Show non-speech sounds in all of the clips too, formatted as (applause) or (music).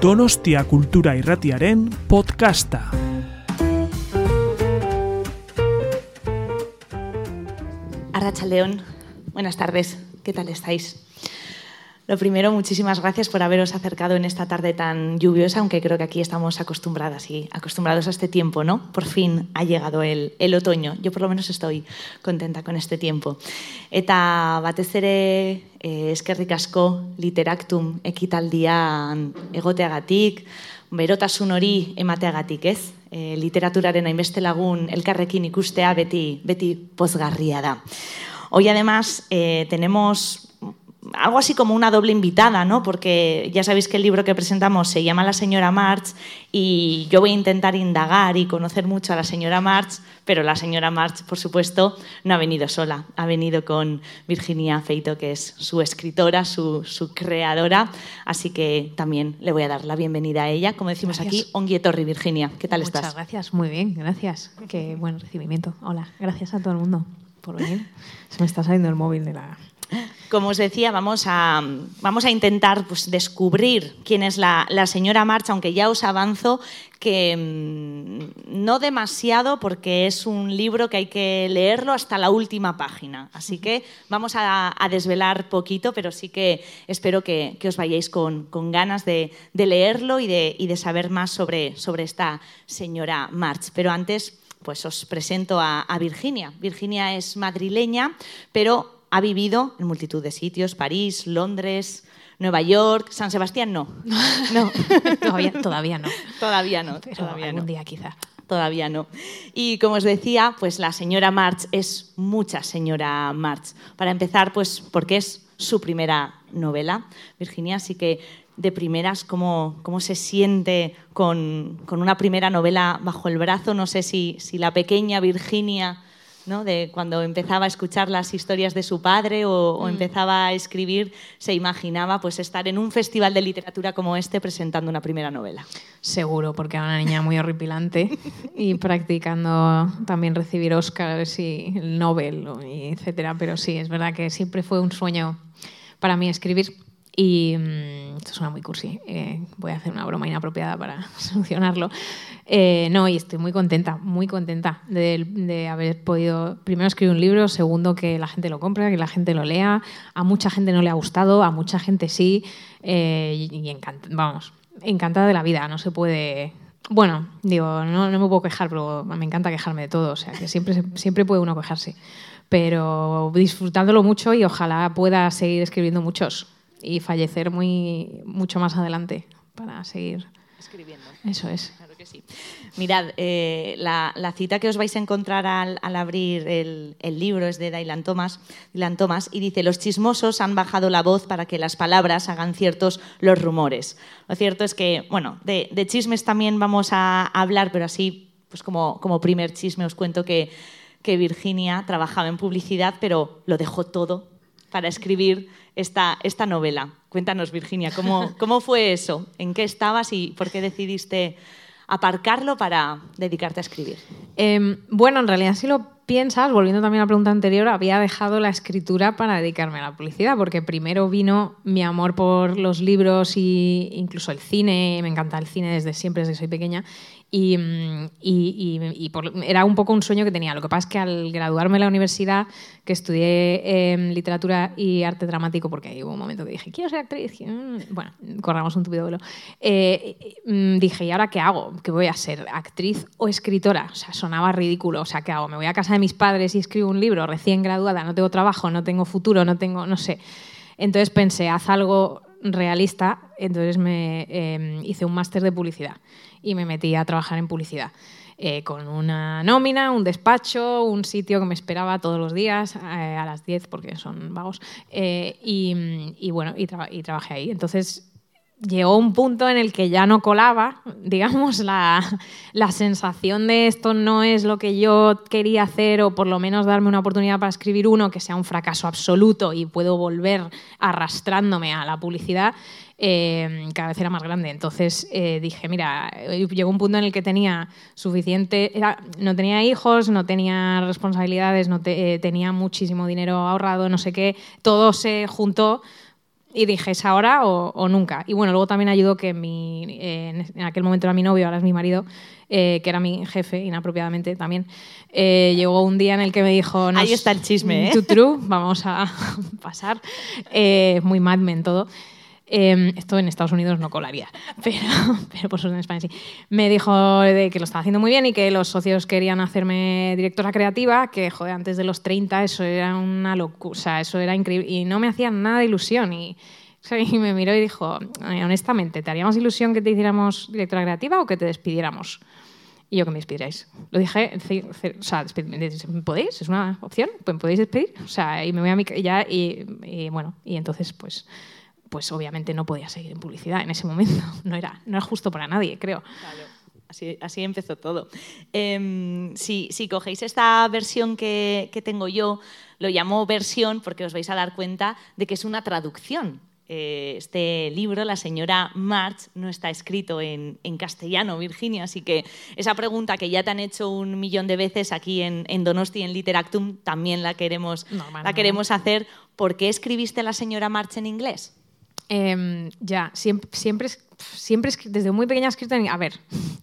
Donostia Kultura Irratiaren podcasta. Arrachaldeón, buenas tardes, ¿qué tal estáis? Lo primero, muchísimas gracias por haberos acercado en esta tarde tan lluviosa, aunque creo que aquí estamos acostumbradas y acostumbrados a este tiempo, ¿no? Por fin ha llegado el, el otoño. Yo por lo menos estoy contenta con este tiempo. Eta batez ere eh, eskerrik asko literactum ekitaldian egoteagatik, berotasun hori emateagatik, ez? E, literaturaren hainbeste lagun elkarrekin ikustea beti, beti pozgarria da. Hoy además eh, tenemos algo así como una doble invitada, ¿no? Porque ya sabéis que el libro que presentamos se llama La señora March y yo voy a intentar indagar y conocer mucho a la señora March, pero la señora March, por supuesto, no ha venido sola, ha venido con Virginia Feito, que es su escritora, su, su creadora, así que también le voy a dar la bienvenida a ella. Como decimos Gracias. aquí, Onguietorri, Virginia, ¿qué tal Muchas estás? gracias, muy bien, gracias. Qué buen recibimiento. Hola, gracias a todo el mundo por venir. Se me está saliendo el móvil de la... Como os decía, vamos a, vamos a intentar pues, descubrir quién es la, señora March, aunque ya os avanzo que mm, no demasiado porque es un libro que hay que leerlo hasta la última página. Así que vamos a, desvelar poquito, pero sí que espero que, os vayáis con, con ganas de, leerlo y de, y de saber más sobre, sobre esta señora March. Pero antes pues os presento a Virginia. Virginia es madrileña, pero ha vivido en multitud de sitios, París, Londres, Nueva York, San Sebastián no. (laughs) No, Todavía, todavía no, todavía no, pero todavía algún no. día quizá. Todavía no. Y como os decía, pues la señora March es mucha señora March. Para empezar, pues porque es su primera novela, Virginia, así que de primeras, ¿cómo, cómo se siente con, con una primera novela bajo el brazo? No sé si, si la pequeña Virginia, ¿no? de cuando empezaba a escuchar las historias de su padre o, o empezaba a escribir, se imaginaba pues estar en un festival de literatura como este presentando una primera novela. Seguro, porque era una niña muy horripilante y (laughs) practicando también recibir Oscars y el Nobel, etcétera. Pero sí, es verdad que siempre fue un sueño para mí escribir. Y mm, esto suena muy cursi, eh, voy a hacer una broma inapropiada para (laughs) solucionarlo. Eh, no, y estoy muy contenta, muy contenta de, haber podido, primero, escribir un libro, segundo, que la gente lo compre, que la gente lo lea. A mucha gente no le ha gustado, a mucha gente sí. eh, y y vamos, encantada de la vida, no se puede... Bueno, digo, no, no me puedo quejar, pero me encanta quejarme de todo, o sea, que siempre, siempre puede uno quejarse. Pero disfrutándolo mucho y ojalá pueda seguir escribiendo muchos y fallecer muy, mucho más adelante para seguir. Escribiendo. Eso es. Claro que sí. Mirad, eh, la, la cita que os vais a encontrar al, al abrir el, el libro es de Dylan Thomas, Dylan Thomas y dice, los chismosos han bajado la voz para que las palabras hagan ciertos los rumores. Lo cierto es que, bueno, de, de chismes también vamos a hablar, pero así, pues como, como primer chisme os cuento que, que Virginia trabajaba en publicidad, pero lo dejó todo para escribir esta, esta novela. Cuéntanos, Virginia, ¿cómo, (laughs) ¿cómo fue eso? ¿En qué estabas y por qué decidiste aparcarlo para dedicarte a escribir? Eh, bueno, en realidad, si lo piensas, volviendo también a la pregunta anterior, había dejado la escritura para dedicarme a la publicidad, porque primero vino mi amor por los libros e incluso el cine. Me encanta el cine desde siempre, desde que soy pequeña. Y, mm, y- por- era un poco un sueño que tenía. Lo que pasa es que al graduarme en la universidad, que estudié em, literatura y arte dramático, porque hubo un momento que dije, quiero ser actriz. "Mm", Bueno, corramos un tupido velo. Eh, mm, dije, ¿y ahora qué hago? ¿Qué voy a ser? ¿Actriz o escritora? O sea, sonaba ridículo. O sea, ¿qué hago? ¿Me voy a casa de mis padres y escribo un libro recién graduada? No tengo trabajo, no tengo futuro, no tengo, no sé. Entonces pensé, haz algo realista. Entonces me eh, hice un máster de publicidad y me metí a trabajar en publicidad. eh, con una nómina, un despacho, un sitio que me esperaba todos los días eh, a las 10 porque son vagos. eh, y, bueno, y, y trabajé ahí. Entonces llegó un punto en el que ya no colaba, digamos, la, la sensación de esto no es lo que yo quería hacer o por lo menos darme una oportunidad para escribir uno que sea un fracaso absoluto y puedo volver arrastrándome a la publicidad, eh, cada vez era más grande. Entonces eh, dije, mira, eh, llegó un punto en el que tenía suficiente, era- no tenía hijos, no tenía responsabilidades, no te- eh, tenía muchísimo dinero ahorrado, no sé qué, todo se juntó y dije, ¿es ahora o, nunca? Y bueno, luego también ayudó que mi, en aquel momento era mi novio, ahora es mi marido, eh, que era mi jefe, inapropiadamente también, eh, llegó un día en el que me dijo... Ahí está el chisme, ¿eh? True, vamos a (laughs) pasar. Eh, muy Mad Men todo. Em, esto en Estados Unidos no colaría, (laughs) pero, pero por suerte en España sí. Me dijo de que lo estaba haciendo muy bien y que los socios querían hacerme directora creativa, que joder, antes de los 30 eso era una locura, o sea, eso era increíble y no me hacía nada de ilusión. Y, (laughs) y me miró y dijo, honestamente, ¿te haría más ilusión que te hiciéramos directora creativa o que te despidiéramos? Y yo que me despidierais. Lo dije, o sea, ¿podéis? ¿Es una opción? ¿Me podéis despedir? O sea, y me voy a mi ya y, y bueno, y entonces pues pues obviamente no podía seguir en publicidad en ese momento. (laughs) No era, no era justo para nadie, creo. Así, así, empezó todo. Em, si, si, cogéis esta versión que, que, tengo yo, lo llamo versión porque os vais a dar cuenta de que es una traducción. Eh, este libro, La señora March, no está escrito en, en, castellano, Virginia, así que esa pregunta que ya te han hecho un millón de veces aquí en, en Donosti, en Literactum, también la queremos, la queremos hacer. ¿Por qué escribiste La señora March en inglés? Em, ya, siempre, siempre, siempre desde muy pequeña he escrito en... A ver,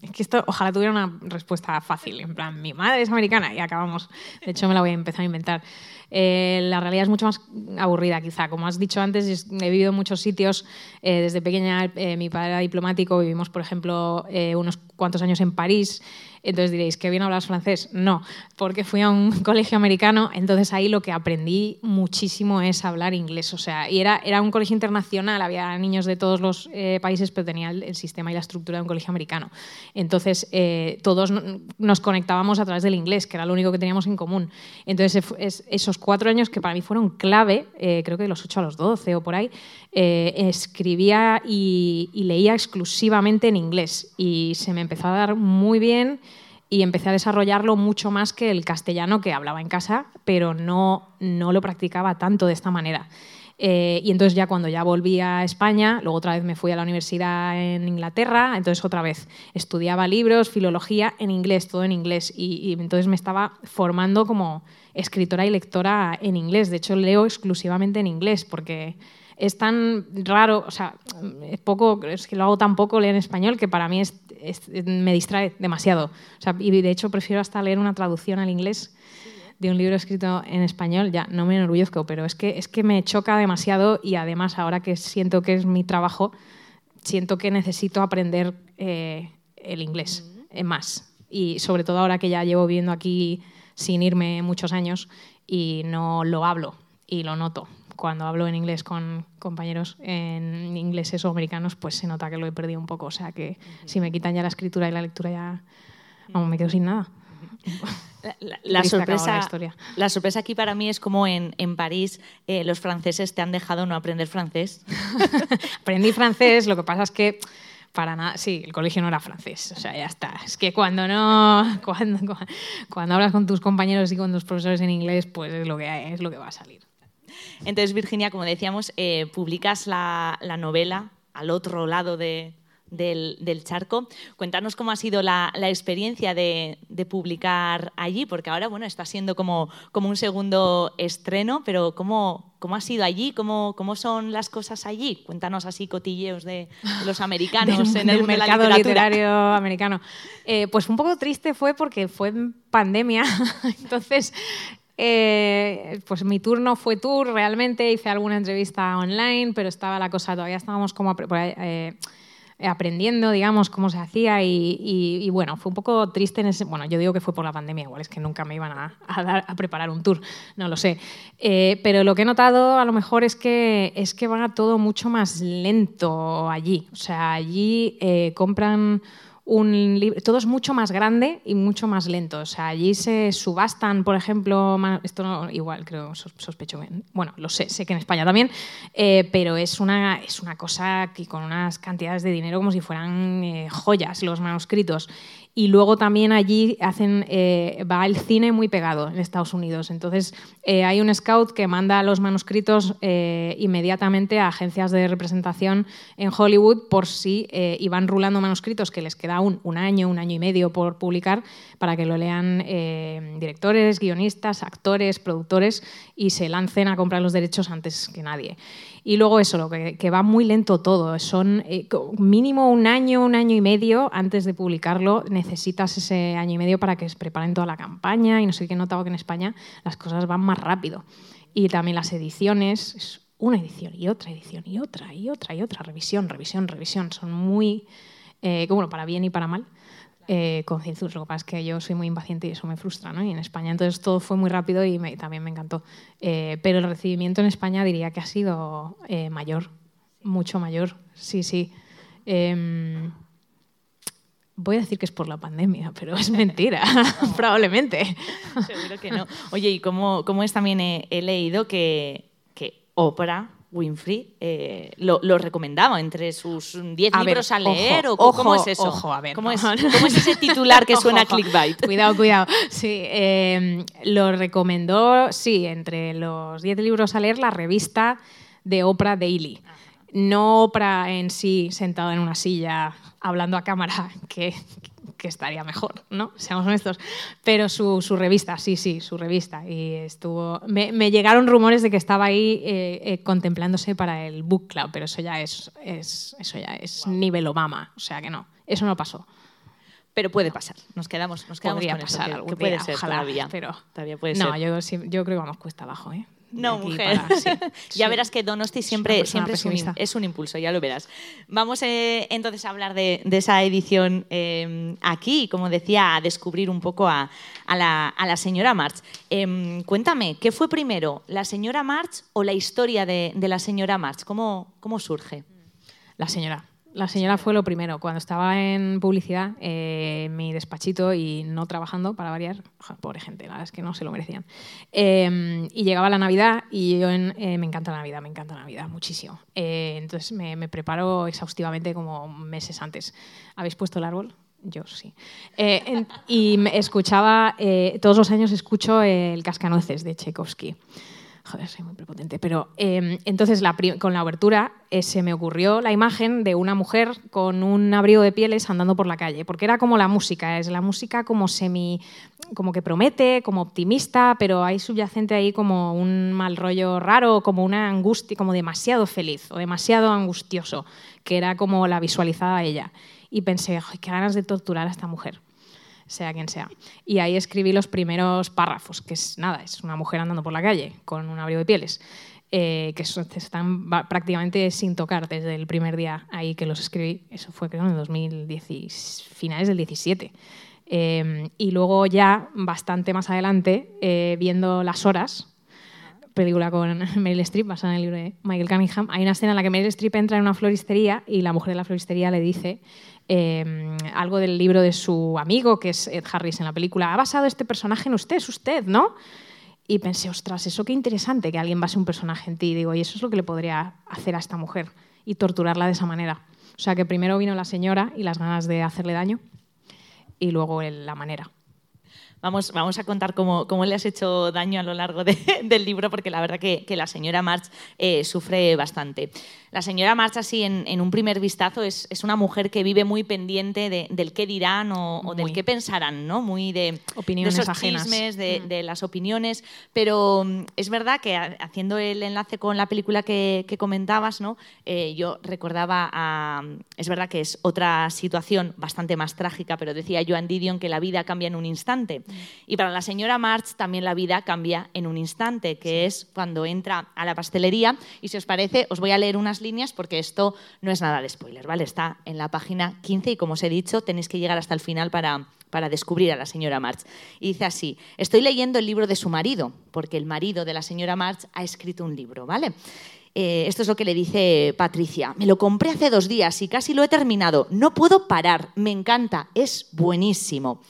es que esto ojalá tuviera una respuesta fácil. En plan, mi madre es americana y acabamos. De hecho, me la voy a empezar a inventar. Eh, la realidad es mucho más aburrida, quizá. Como has dicho antes, he vivido en muchos sitios. Eh, desde pequeña, eh, mi padre era diplomático. Vivimos, por ejemplo, unos cuantos años en París. Entonces diréis, ¿qué bien hablas francés? No, porque fui a un (laughs) colegio americano, entonces ahí lo que aprendí muchísimo es hablar inglés. O sea, y era, era un colegio internacional, había niños de todos los países, pero tenía el, sistema y la estructura de un colegio americano. Entonces todos nos conectábamos a través del inglés, que era lo único que teníamos en común. Entonces esos cuatro años que para mí fueron clave, eh, creo que de los ocho a los doce o por ahí, eh, escribía y, leía exclusivamente en inglés y se me empezó a dar muy bien y empecé a desarrollarlo mucho más que el castellano que hablaba en casa, pero no, no lo practicaba tanto de esta manera. Eh, y entonces ya cuando ya volví a España, luego otra vez me fui a la universidad en Inglaterra, entonces otra vez estudiaba libros, filología en inglés, todo en inglés, y entonces me estaba formando como escritora y lectora en inglés. De hecho, leo exclusivamente en inglés porque es tan raro, o sea, es poco, es que lo hago tan poco leer en español que para mí es, me distrae demasiado. O sea, y de hecho prefiero hasta leer una traducción al inglés de un libro escrito en español, ya no me enorgullezco, pero es que, es que me choca demasiado y además ahora que siento que es mi trabajo, siento que necesito aprender eh, el inglés más. Y sobre todo ahora que ya llevo viviendo aquí sin irme muchos años y no lo hablo y lo noto. Cuando hablo en inglés con compañeros en ingleses o americanos, pues se nota que lo he perdido un poco. O sea que si me quitan ya la escritura y la lectura ya vamos, me quedo sin nada. La, (laughs) sorpresa, la, sorpresa aquí para mí es como en, en París eh, los franceses te han dejado no aprender francés. (laughs) Aprendí francés, lo que pasa es que para nada. Sí, el colegio no era francés. O sea, ya está. Es que cuando no. (laughs) Cuando, cuando, hablas con tus compañeros y con tus profesores en inglés, pues es lo que, es lo que va a salir. Entonces, Virginia, como decíamos, eh, publicas la, la novela al otro lado de, del, charco. Cuéntanos cómo ha sido la, experiencia de, publicar allí, porque ahora bueno, está siendo como, como un segundo estreno, pero ¿cómo, cómo ha sido allí? ¿Cómo, ¿Cómo son las cosas allí? Cuéntanos así cotilleos de, los (laughs) americanos en el mercado literario americano. Eh, pues un poco triste fue porque fue pandemia, (laughs) entonces eh, pues mi turno fue tour realmente, hice alguna entrevista online, pero estaba la cosa, todavía estábamos como... Eh, aprendiendo, digamos, cómo se hacía y, bueno, fue un poco triste en ese... Bueno, yo digo que fue por la pandemia, igual es que nunca me iban a, a preparar un tour, no lo sé. Eh, pero lo que he notado a lo mejor es que, es que va todo mucho más lento allí. O sea, allí compran un libro, todo es mucho más grande y mucho más lento. O sea, allí se subastan, por ejemplo, esto no, igual creo, sospecho, bueno, lo sé, sé que en España también, eh, pero es una, es una cosa que con unas cantidades de dinero como si fueran eh, joyas los manuscritos. Y luego también allí hacen, eh, va el cine muy pegado en Estados Unidos. Entonces eh, hay un scout que manda los manuscritos eh, inmediatamente a agencias de representación en Hollywood por si y van rulando manuscritos que les queda un, un, año, un año y medio por publicar para que lo lean directores, guionistas, actores, productores y se lancen a comprar los derechos antes que nadie. Y luego eso, lo que, va muy lento todo. Son eh, mínimo un año, un año y medio antes de publicarlo. Necesitas ese año y medio para que se preparen toda la campaña y no sé qué he notado que en España las cosas van más rápido. Y también las ediciones, es una edición y otra edición y otra y otra y otra, revisión, revisión, revisión. Son muy, eh, bueno, para bien y para mal eh, Lo que pasa es que yo soy muy impaciente y eso me frustra, ¿no? Y en España entonces todo fue muy rápido y también me encantó. Eh, pero el recibimiento en España diría que ha sido eh, mayor, mucho mayor, sí, sí. Em, voy a decir que es por la pandemia, pero es mentira, (laughs) (laughs) probablemente. Seguro que no. Oye, ¿y cómo, cómo es también he, leído que, que Oprah Winfrey eh, lo, recomendaba entre sus 10 libros a leer? o ¿Cómo es eso? Ojo, a ver, ¿Cómo, es, ese titular que (laughs) suena clickbait? Cuidado, (laughs) cuidado. Sí, em, lo recomendó, sí, entre los 10 libros a leer, la revista de Oprah Daily. No Oprah en sí, sentada en una silla, hablando a cámara, (laughs) que, que estaría mejor, ¿no? Seamos honestos. Pero su, su revista, sí, sí, su revista. Y estuvo. Me, me llegaron rumores de que estaba ahí eh, eh, contemplándose para el book club, pero eso ya es, es eso ya es nivel Obama. O sea que no, eso no pasó. Pero puede pasar. Nos quedamos, nos quedamos Podría con pasar eso, que, puede ser ojalá, todavía. Pero todavía puede no, ser. yo, yo creo que vamos cuesta abajo, ¿eh? No, mujer. (laughs) ya verás que Donosti siempre, siempre es, un, es, un, impulso, ya lo verás. Vamos eh, entonces a hablar de, esa edición eh, aquí, como decía, a descubrir un poco a, la, señora March. Em, cuéntame, ¿qué fue primero, la señora March o la historia de, la señora March? ¿Cómo, ¿Cómo surge? La señora. La señora fue lo primero. Cuando estaba en publicidad, eh, mi despachito y no trabajando, para variar, pobre gente, la verdad es que no se lo merecían. Em, y llegaba la Navidad y yo eh, me encanta la Navidad, me encanta la Navidad muchísimo. Eh, entonces me, preparo exhaustivamente como meses antes. ¿Habéis puesto el árbol? Yo sí. y escuchaba, todos los años escucho el Cascanueces de Tchaikovsky. Joder, soy muy prepotente. Pero em, entonces con la abertura eh, se me ocurrió la imagen de una mujer con un abrigo de pieles andando por la calle, porque era como la música, es la música como semi, como que promete, como optimista, pero hay subyacente ahí como un mal rollo raro, como una angustia, como demasiado feliz o demasiado angustioso, que era como la visualizaba ella. Y pensé, qué ganas de torturar a esta mujer sea quien sea. Y ahí escribí los primeros párrafos, que es nada, es una mujer andando por la calle con un abrigo de pieles, eh, que están prácticamente sin tocar desde el primer día ahí que los escribí. Eso fue creo en 2010, finales del 17. Eh, y luego ya, bastante más adelante, eh, viendo Las Horas, película con (laughs) Meryl Streep, basada en el libro de Michael Cunningham, hay una escena en la que Meryl Streep entra en una floristería y la mujer de la floristería le dice Em, algo del libro de su amigo, que es Ed Harris en la película. ¿Ha basado este personaje en usted? Es usted, ¿no? Y pensé, ostras, eso qué interesante que alguien base un personaje en ti. Y digo, y eso es lo que le podría hacer a esta mujer y torturarla de esa manera. O sea, que primero vino la señora y las ganas de hacerle daño y luego la manera. Vamos, vamos a contar cómo, cómo, le has hecho daño a lo largo (laughs) del libro, porque la verdad que, la señora March eh, sufre bastante. La señora March, así en, un primer vistazo, es, es, una mujer que vive muy pendiente del qué dirán o, del qué pensarán, ¿no? Muy de, opiniones de esos ajenas. chismes, de, mm. de, las opiniones. Pero mm, es verdad que haciendo el enlace con la película que, que comentabas, ¿no? Eh, yo recordaba a. Es verdad que es otra situación bastante más trágica, pero decía Joan Didion que la vida cambia en un instante. Y para la señora March también la vida cambia en un instante, que es cuando entra a la pastelería. Y si os parece, os voy a leer unas líneas porque esto no es nada de spoiler, ¿vale? Está en la página 15 y como os he dicho, tenéis que llegar hasta el final para, para descubrir a la señora March. Y dice así, estoy leyendo el libro de su marido, porque el marido de la señora March ha escrito un libro, ¿vale? Eh, esto es lo que le dice Patricia. Me lo compré hace dos días y casi lo he terminado. No puedo parar, me encanta, es buenísimo.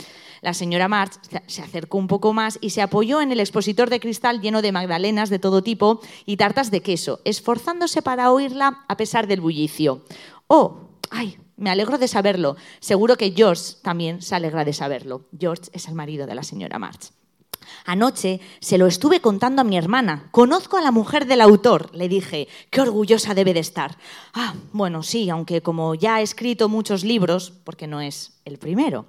La señora March se acercó un poco más y se apoyó en el expositor de cristal lleno de magdalenas de todo tipo y tartas de queso, esforzándose para oírla a pesar del bullicio. Oh, ay, Me alegro de saberlo. Seguro que George también se alegra de saberlo. George es el marido de la señora March. Anoche se lo estuve contando a mi hermana. Conozco a la mujer del autor, le dije. Qué orgullosa debe de estar. Ah, bueno, sí, aunque como ya ha escrito muchos libros, porque no es el primero.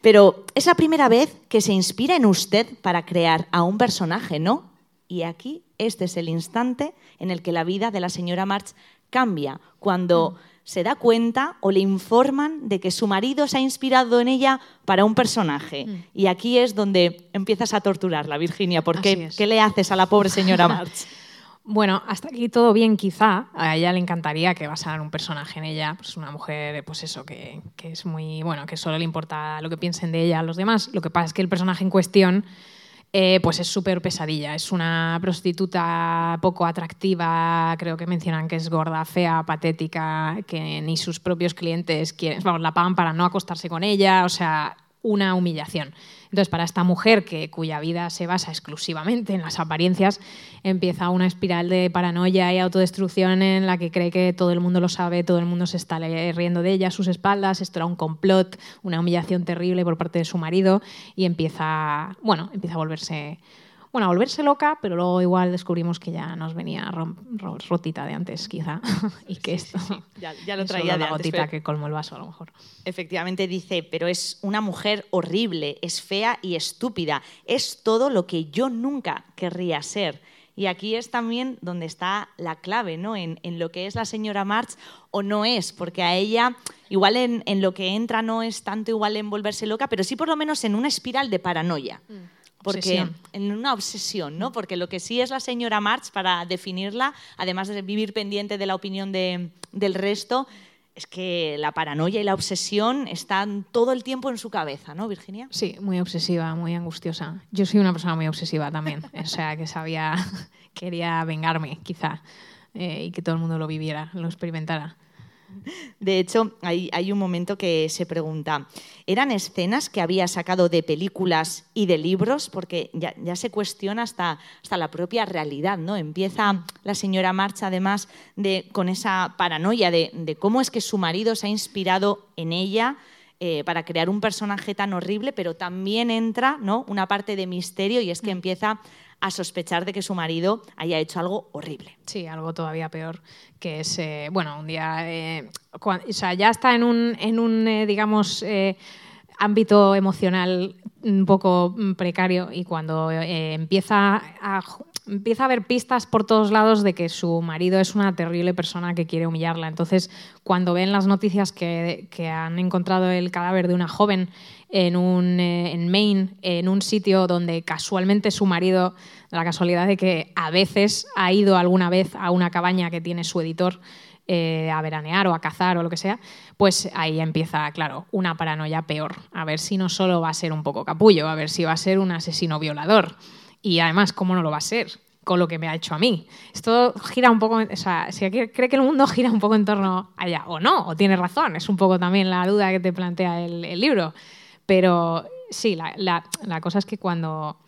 Pero es la primera vez que se inspira en usted para crear a un personaje, ¿no? Y aquí este es el instante en el que la vida de la señora March cambia, cuando... Mm se da cuenta o le informan de que su marido se ha inspirado en ella para un personaje. Mm. Y aquí es donde empiezas a torturarla, Virginia, porque ¿qué le haces a la pobre señora (laughs) March? Bueno, hasta aquí todo bien, quizá. A ella le encantaría que basara un personaje en ella, pues una mujer, pues eso, que, que, es muy, bueno, que solo le importa lo que piensen de ella a los demás. Lo que pasa es que el personaje en cuestión eh, pues es súper pesadilla. Es una prostituta poco atractiva, creo que mencionan que es gorda, fea, patética, que ni sus propios clientes quieren, la pagan para no acostarse con ella, o sea, una humillación. Entonces, para esta mujer que, cuya vida se basa exclusivamente en las apariencias, empieza una espiral de paranoia y autodestrucción en la que cree que todo el mundo lo sabe, todo el mundo se está riendo de ella a sus espaldas, esto era un complot, una humillación terrible por parte de su marido y empieza, bueno, empieza a volverse bueno, a volverse loca, pero luego igual descubrimos que ya nos venía rotita de antes, quizá, (laughs) y que esto Ya, lo traía de la gotita que colmó el vaso, a lo mejor. Efectivamente dice, pero es una mujer horrible, es fea y estúpida, es todo lo que yo nunca querría ser. Y aquí es también donde está la clave, ¿no? En, lo que es la señora March o no es, porque a ella igual en, lo que entra no es tanto igual en volverse loca, pero sí por lo menos en una espiral de paranoia. Mm porque en una obsesión, ¿no? Porque lo que sí es la señora March para definirla, además de vivir pendiente de la opinión del resto, es que la paranoia y la obsesión están todo el tiempo en su cabeza, ¿no, Virginia? Sí, muy obsesiva, muy angustiosa. Yo soy una persona muy obsesiva también, (laughs) o sea, que sabía, (laughs) quería vengarme, quizá, eh, y que todo el mundo lo viviera, lo experimentara. De hecho, hay, un momento que se pregunta, ¿eran escenas que había sacado de películas y de libros? Porque ya, se cuestiona hasta, hasta, la propia realidad, ¿no? Empieza la señora March, además, de, con esa paranoia de, cómo es que su marido se ha inspirado en ella, eh, para crear un personaje tan horrible, pero también entra ¿no? una parte de misterio y es que mm. empieza a sospechar de que su marido haya hecho algo horrible. Sí, algo todavía peor, que es, eh, bueno, un día, eh, o sea, ya está en un, en un eh, digamos, ámbito emocional un poco mm, precario y cuando empieza a empieza a haber pistas por todos lados de que su marido es una terrible persona que quiere humillarla. Entonces, cuando ven las noticias que, que han encontrado el cadáver de una joven en, un, eh, en Maine, en un sitio donde casualmente su marido, la casualidad de que a veces ha ido alguna vez a una cabaña que tiene su editor eh, a veranear o a cazar o lo que sea, pues ahí empieza, claro, una paranoia peor. A ver si no solo va a ser un poco capullo, a ver si va a ser un asesino violador. Y además, ¿cómo no lo va a ser? con lo que me ha hecho a mí. Esto gira un poco, o sea, si cree que el mundo (laughs) gira un poco en torno a ella, o no, o tiene razón, es un poco también la duda que te plantea el libro. Pero sí, la, cosa es que cuando...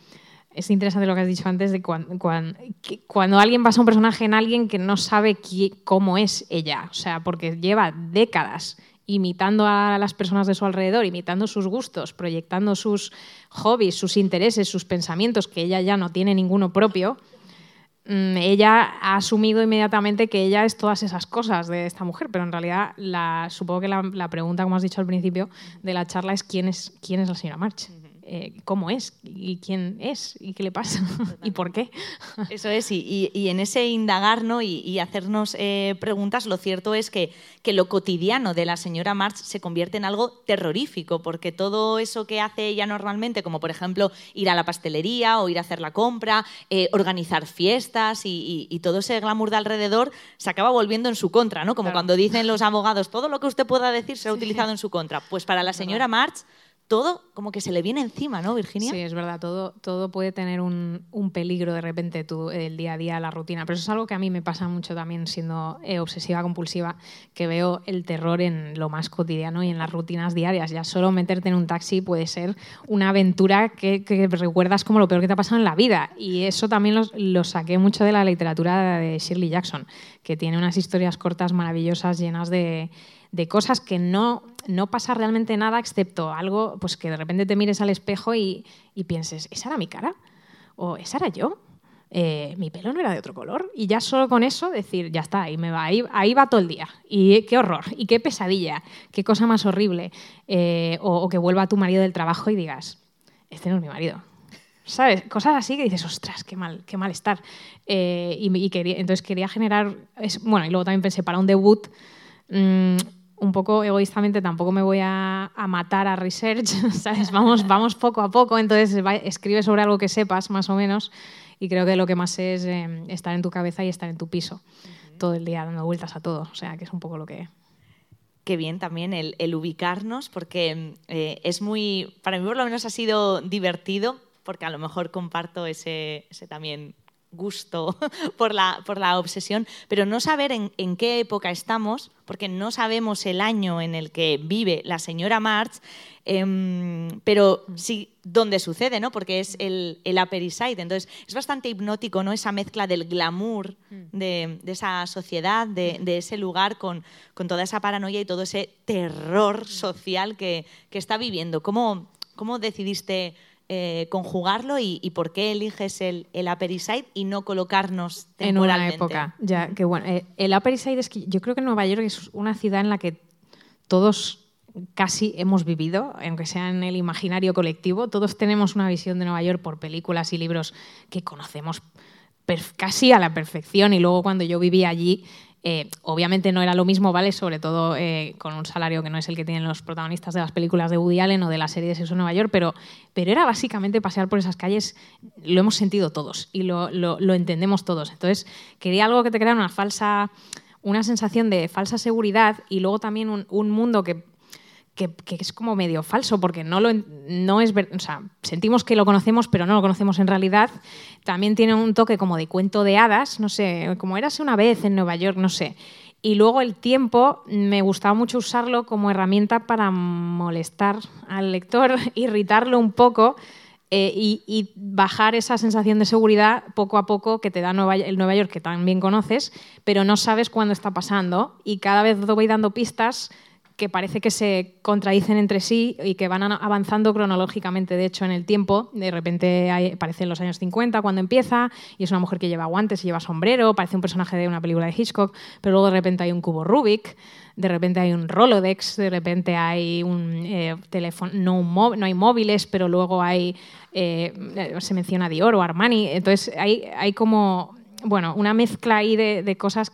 Es interesante lo que has dicho antes de cuando, alguien basa un personaje en alguien que no sabe cómo es ella. O sea, porque lleva décadas imitando a las personas de su alrededor, imitando sus gustos, proyectando sus hobbies, sus intereses, sus pensamientos, que ella ya no tiene ninguno propio, ella ha asumido inmediatamente que ella es todas esas cosas de esta mujer, pero en realidad la, supongo que la, pregunta, como has dicho al principio, de la charla es quién es, quién es la señora March. Eh, cómo es y quién es y qué le pasa (laughs) y por qué. Eso es, y, en ese indagar y, hacernos eh, preguntas, lo cierto es que, que, lo cotidiano de la señora March se convierte en algo terrorífico, porque todo eso que hace ella normalmente, como por ejemplo ir a la pastelería o ir a hacer la compra, eh, organizar fiestas y, todo ese glamour de alrededor, se acaba volviendo en su contra, ¿no? Como cuando dicen los abogados, todo lo que usted pueda decir se ha utilizado en su contra. Pues para la señora March todo como que se le viene encima, ¿no, Virginia? Sí, es verdad, todo, todo puede tener un, peligro de repente tu, el día a día, la rutina, pero eso es algo que a mí me pasa mucho también siendo eh, obsesiva compulsiva, que veo el terror en lo más cotidiano y en las rutinas diarias. Ya solo meterte en un taxi puede ser una aventura que, recuerdas como lo peor que te ha pasado en la vida. Y eso también lo, lo saqué mucho de la literatura de Shirley Jackson, que tiene unas historias cortas maravillosas llenas de de cosas que no, no pasa realmente nada excepto algo, pues que de repente te mires al espejo y, pienses, ¿esa era mi cara? ¿O esa era yo? Eh, mi pelo no era de otro color. Y ya solo con eso decir, ya está, ahí, me va, ahí, ahí va todo el día. Y qué horror, y qué pesadilla, qué cosa más horrible. Eh, o, que vuelva tu marido del trabajo y digas, este no es mi marido. ¿Sabes? Cosas así que dices, ostras, qué mal, qué mal estar. Eh, y, quería, entonces quería generar, bueno, y luego también pensé, para un debut, mm, un poco egoístamente tampoco me voy a, matar a research, (laughs) ¿sabes? Vamos, vamos poco a poco, entonces escribe sobre algo que sepas, más o menos, y creo que lo que más es eh, estar en tu cabeza y estar en tu piso todo el día dando vueltas a todo, o sea, que es un poco lo que... Qué bien también el, ubicarnos, porque eh, es muy, para mí por lo menos ha sido divertido, porque a lo mejor comparto ese, ese también gusto (laughs) por la, por la obsesión, pero no saber en, qué época estamos, porque no sabemos el año en el que vive la señora March, em, pero sí dónde sucede, ¿no? porque es el, el Upper Entonces es bastante hipnótico ¿no? esa mezcla del glamour de, esa sociedad, de, ese lugar con, con, toda esa paranoia y todo ese terror social que, que está viviendo. ¿Cómo, cómo decidiste eh, conjugarlo y, por qué eliges el, el Upper East Side y no colocarnos en una época. Ya, que bueno, eh, el Upper East Side es que yo creo que Nueva York es una ciudad en la que todos casi hemos vivido, aunque sea en el imaginario colectivo, todos tenemos una visión de Nueva York por películas y libros que conocemos casi a la perfección y luego cuando yo vivía allí eh, obviamente no era lo mismo, ¿vale? Sobre todo eh, con un salario que no es el que tienen los protagonistas de las películas de Woody Allen o de la serie de Sexo en Nueva York, pero, pero era básicamente pasear por esas calles, lo hemos sentido todos y lo, lo, entendemos todos. Entonces, quería algo que te creara una falsa, una sensación de falsa seguridad y luego también un, un mundo que que, es como medio falso, porque no, lo, no es o sea, sentimos que lo conocemos, pero no lo conocemos en realidad. También tiene un toque como de cuento de hadas, no sé, como érase una vez en Nueva York, no sé. Y luego el tiempo, me gustaba mucho usarlo como herramienta para molestar al lector, (laughs) irritarlo un poco eh, y, bajar esa sensación de seguridad poco a poco que te da el Nueva York que también conoces, pero no sabes cuándo está pasando. Y cada vez voy dando pistas que parece que se contradicen entre sí y que van avanzando cronológicamente, de hecho, en el tiempo. De repente aparece en los años 50 cuando empieza y es una mujer que lleva guantes y lleva sombrero, parece un personaje de una película de Hitchcock, pero luego de repente hay un cubo Rubik, de repente hay un Rolodex, de repente hay un eh, teléfono, no, hay móviles, pero luego hay, eh, se menciona Dior o Armani, entonces hay, hay como, bueno, una mezcla ahí de cosas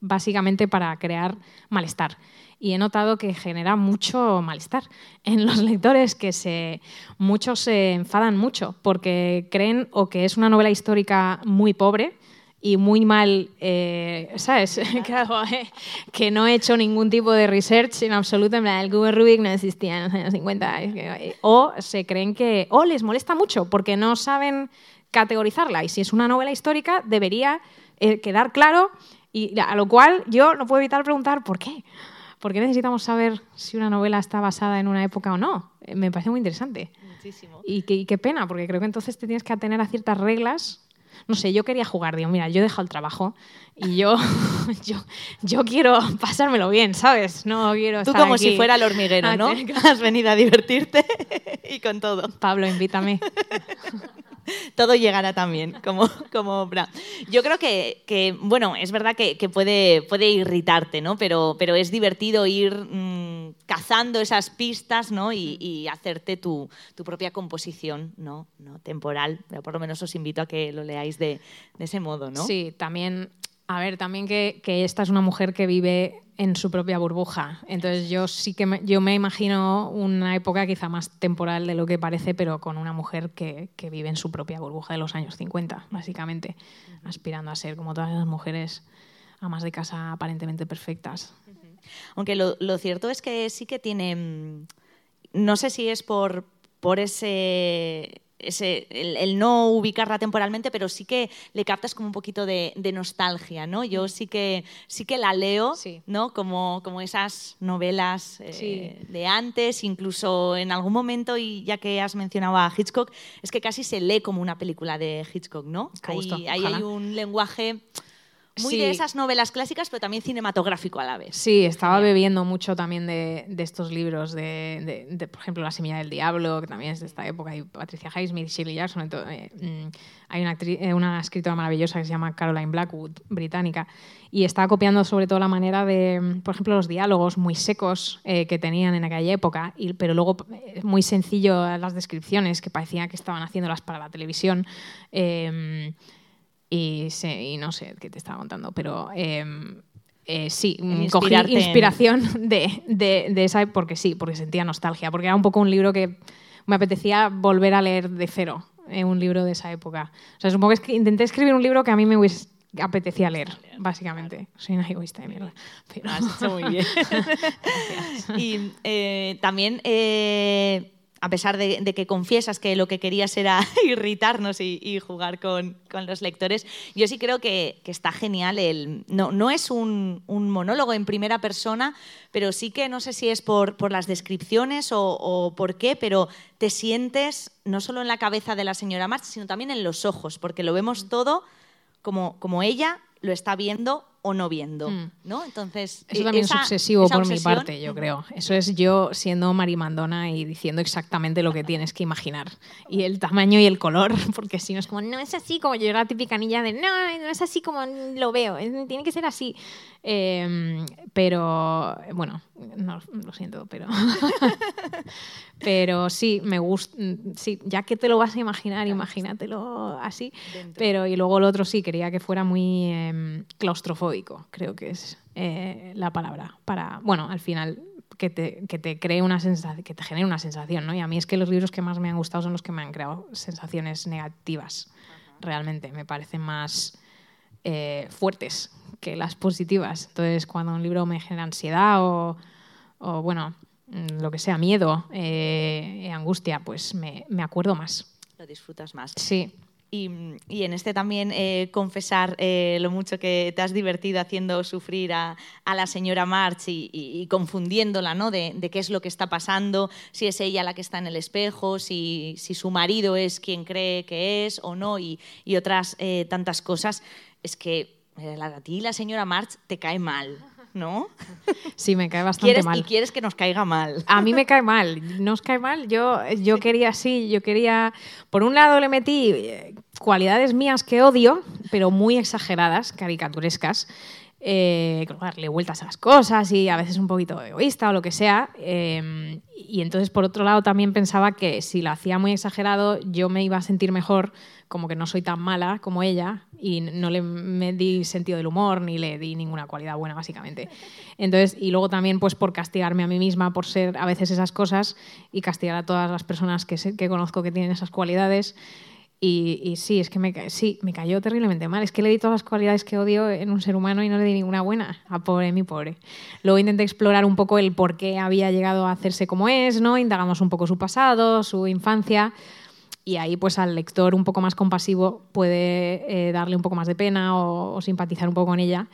básicamente para crear malestar y he notado que genera mucho malestar en los lectores, que se, muchos se enfadan mucho porque creen o que es una novela histórica muy pobre y muy mal, eh, ¿sabes? (laughs) claro, eh, que no he hecho ningún tipo de research en absoluto, en el Google Rubik no existía en los años 50. Eh, o se creen que, o les molesta mucho porque no saben categorizarla. Y si es una novela histórica, debería quedar claro, y a lo cual yo no puedo evitar preguntar por qué. ¿Por qué necesitamos saber si una novela está basada en una época o no? Eh, me parece muy interesante. Muchísimo. Y, qué, pena, porque creo que entonces te tienes que atener a ciertas reglas no sé, yo quería jugar, digo, mira, yo he dejado el trabajo y yo, (laughs) yo, yo quiero pasármelo bien, ¿sabes? No quiero Tú como si fuera el hormiguero, ¿no? (laughs) Has venido a divertirte (laughs) y con todo. Pablo, invítame. (laughs) todo llegará también, como, como Yo creo que, bueno, es verdad que, puede, puede irritarte, ¿no? Pero, pero es divertido ir mm, cazando esas pistas, ¿no? Y, hacerte tu, propia composición, ¿no? ¿no? Temporal. por lo menos os invito a que lo leáis de, de ese modo, ¿no? Sí, también a ver, también que, esta es una mujer que vive en su propia burbuja. Entonces yo sí que me, yo me imagino una época quizá más temporal de lo que parece, pero con una mujer que, vive en su propia burbuja de los años 50, básicamente, aspirando a ser como todas las mujeres amas de casa aparentemente perfectas. Aunque lo, lo, cierto es que sí que tiene, mm, no sé si es por, por ese ese, el, no ubicarla temporalmente, pero sí que le captas como un poquito de, nostalgia, ¿no? Yo mm. sí que, sí que la leo, ¿no? Como, como esas novelas eh, de antes, incluso en algún momento, y ya que has mencionado a Hitchcock, es que casi se lee como una película de Hitchcock, ¿no? Ahí, hay un lenguaje muy Sí. de esas novelas clásicas, pero también cinematográfico a la vez. Sí, estaba Genial. bebiendo mucho también de, de estos libros, de, de- de, por ejemplo, La semilla del diablo, que también es de esta época, y Patricia Highsmith, Shirley Jackson. todo, eh, mm, hay una, eh, una escritora maravillosa que se llama Caroline Blackwood, británica, y estaba copiando sobre todo la manera de, mm, por ejemplo, los diálogos muy secos eh, que tenían en aquella época, y, pero luego eh, muy sencillo las descripciones que parecía que estaban haciéndolas para la televisión. Y, se- y no sé qué te estaba contando, pero eh, eh, sí, cogí en- inspiración (laughs) de, de, de esa, porque sí, porque sentía nostalgia, porque era un poco un libro que me apetecía volver a leer de cero, eh, un libro de esa época. O sea, supongo que es que intenté escribir un libro que a mí me hubiese apetecía leer, básicamente. Soy una egoísta de mierda. pero- has hecho muy bien. (laughs) (laughs) y eh, también, eh, a pesar de, de que confiesas que lo que querías era (laughs) irritarnos y, y jugar con, con los lectores, yo sí creo que, que está genial el... No, no es un, un monólogo en primera persona, pero sí que no sé si es por, por las descripciones o, o por qué, pero te sientes no solo en la cabeza de la señora March, sino también en los ojos, porque lo vemos todo como, como ella lo está viendo o no viendo, Mm. ¿no? Entonces, Eso e- también esa- es obsesivo por mi parte, yo creo. Eso es yo siendo marimandona y diciendo exactamente lo que tienes que imaginar. Y el tamaño y el color, (laughs) porque si no es como, no es así como yo era la típica niña de, no, no es así como lo veo, tiene que ser así. Eh, pero, bueno, no, lo siento, pero... (laughs) pero sí, me gusta, sí, ya que te lo vas a imaginar, imagínatelo así. Dentro. Pero, y luego el otro sí, quería que fuera muy em, claustrofóbico, creo que es eh, la palabra. Para, bueno, al final, que te, que te cree una sensación, que te genere una sensación, ¿no? Y a mí es que los libros que más me han gustado son los que me han creado sensaciones negativas, realmente. Me parecen más eh, fuertes que las positivas. Entonces, cuando un libro me genera ansiedad o, o, bueno, mm, lo que sea, miedo, eh, angustia, pues me, me acuerdo más. Lo disfrutas más. Sí. Y, y en este también eh, confesar eh, lo mucho que te has divertido haciendo sufrir a, a la señora March y, y- y confundiéndola, ¿no? De, de qué es lo que está pasando, si es ella la que está en el espejo, si, si su marido es quien cree que es o no, y, otras eh, tantas cosas. Es que eh, a ti la señora March te cae mal, ¿no? Sí, me cae bastante Quieres, mal. y quieres que nos caiga mal. A mí me cae mal, no os cae mal. Yo, yo quería, sí, yo quería. Por un lado le metí eh, cualidades mías que odio, pero muy exageradas, caricaturescas. Eh, darle vueltas a las cosas y a veces un poquito egoísta o lo que sea. eh, y entonces, por otro lado, también pensaba que si lo hacía muy exagerado, yo me iba a sentir mejor, como que no soy tan mala como ella, y no le me di sentido del humor ni le di ninguna cualidad buena, básicamente. Entonces, y luego también, pues por castigarme a mí misma por ser a veces esas cosas y castigar a todas las personas que, que conozco que tienen esas cualidades. Y, sí, es que me, sí, me cayó terriblemente mal. Es que le di todas las cualidades que odio en un ser humano y no le di ninguna buena. A pobre, mi pobre. Luego intenté explorar un poco el por qué había llegado a hacerse como es, ¿no? Indagamos un poco su pasado, su infancia. Y ahí, pues al lector un poco más compasivo puede eh, darle un poco más de pena o, o simpatizar un poco con ella.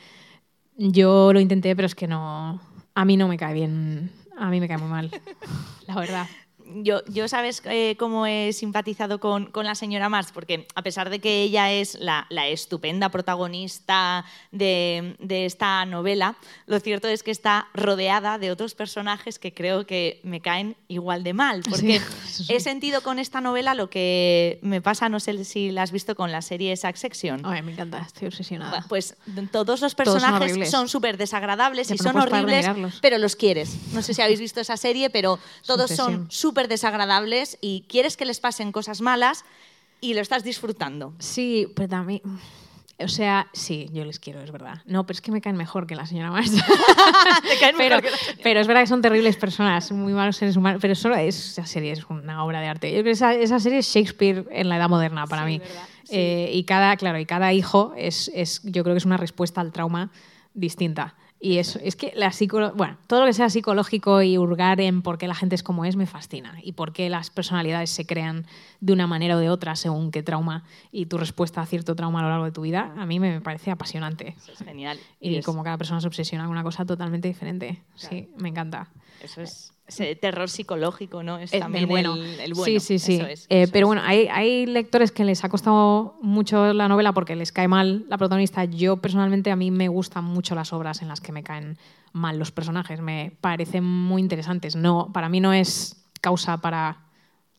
Yo lo intenté, pero es que no. A mí no me cae bien. A mí me cae muy mal. (laughs) La verdad. Yo, yo sabes eh, cómo he simpatizado con, con la señora March, porque a pesar de que ella es la, la estupenda protagonista de, de esta novela, lo cierto es que está rodeada de otros personajes que creo que me caen igual de mal, porque Sí, (laughs) he sentido con esta novela lo que me pasa, no sé si la has visto con la serie Succession. Ay, me encanta, estoy obsesionada. Pues todos los son personajes son súper desagradables y son de horribles, pero los quieres. No sé si habéis visto esa serie, pero todos son Sucesión. Súper desagradables y quieres que les pasen cosas malas y lo estás disfrutando. Sí, pero también. O sea, sí, yo les quiero, es verdad. No, pero es que me caen mejor que la señora March. (laughs) Te caen pero, mejor que la señora. pero es verdad que son terribles personas, muy malos seres humanos. Pero solo es, esa serie es una obra de arte. Yo creo que esa, esa serie es Shakespeare en la edad moderna para Sí, mí. ¿verdad? Sí. Eh, y cada, claro, y cada hijo es, es, yo creo que es una respuesta al trauma distinta. Y es, es que la psicolo bueno, todo lo que sea psicológico y hurgar en por qué la gente es como es me fascina. Y por qué las personalidades se crean de una manera o de otra según qué trauma y tu respuesta a cierto trauma a lo largo de tu vida, a mí me parece apasionante. Eso es genial. Y es- como cada persona se obsesiona con una cosa totalmente diferente. Sí, me encanta. Eso es ese terror psicológico, ¿no? Es El- también bueno. El, el bueno. Sí, sí, sí. Eso es, Eh, eso pero es. bueno, hay, hay lectores que les ha costado mucho la novela porque les cae mal la protagonista. Yo personalmente a mí me gustan mucho las obras en las que me caen mal los personajes. Me parecen muy interesantes. No, para mí no es causa para,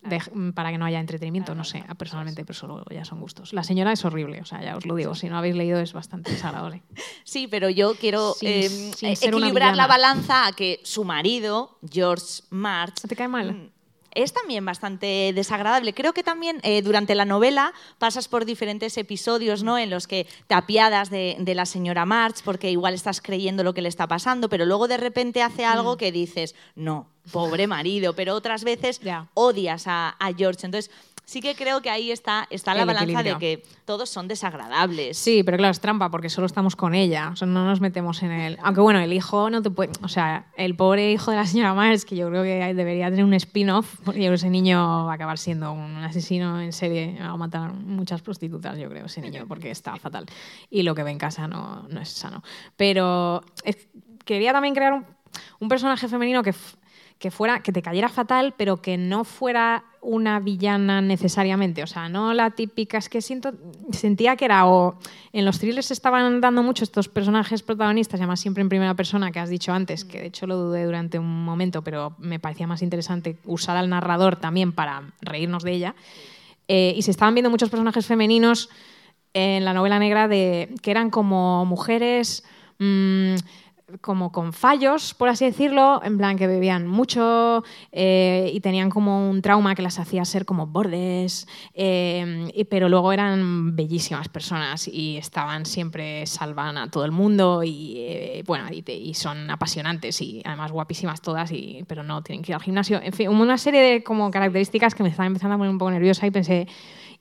de- para que no haya entretenimiento. No sé, personalmente, pero solo ya son gustos. La señora es horrible, o sea, ya os lo digo. Si no habéis leído es bastante desagradable. (laughs) Sí, pero yo quiero Sin- eh, sin ser una equilibrar la balanza a que su marido, George March, ¿Te cae mal? mm, es también bastante desagradable. Creo que también eh, durante la novela pasas por diferentes episodios ¿no? en los que te apiadas de, de la señora March porque igual estás creyendo lo que le está pasando, pero luego de repente hace Mm. algo que dices, no, pobre marido, pero otras veces odias a, a George. Entonces, sí que creo que ahí está, está la balanza de que todos son desagradables. Sí, pero claro, es trampa porque solo estamos con ella. O sea, no nos metemos en el. Aunque bueno, el hijo no te puede. O sea, el pobre hijo de la señora Mars, que yo creo que debería tener un spin-off, porque ese niño va a acabar siendo un asesino en serie. Va a matar muchas prostitutas, yo creo, ese niño, porque está fatal. Y lo que ve en casa no, no es sano. Pero es- quería también crear un, un personaje femenino que. Que fuera que te cayera fatal, pero que no fuera una villana necesariamente, o sea, no la típica, es que siento sentía que era o en los thrillers estaban dando mucho estos personajes protagonistas, además siempre en primera persona que has dicho antes, que de hecho lo dudé durante un momento, pero me parecía más interesante usar al narrador también para reírnos de ella. Eh, y se estaban viendo muchos personajes femeninos en la novela negra de que eran como mujeres mm, como con fallos, por así decirlo, en plan que bebían mucho eh, y tenían como un trauma que las hacía ser como bordes, eh, pero luego eran bellísimas personas y estaban siempre salvan a todo el mundo y eh, bueno y son apasionantes y además guapísimas todas y pero no tienen que ir al gimnasio. En fin una serie de como características que me estaban empezando a poner un poco nerviosa y pensé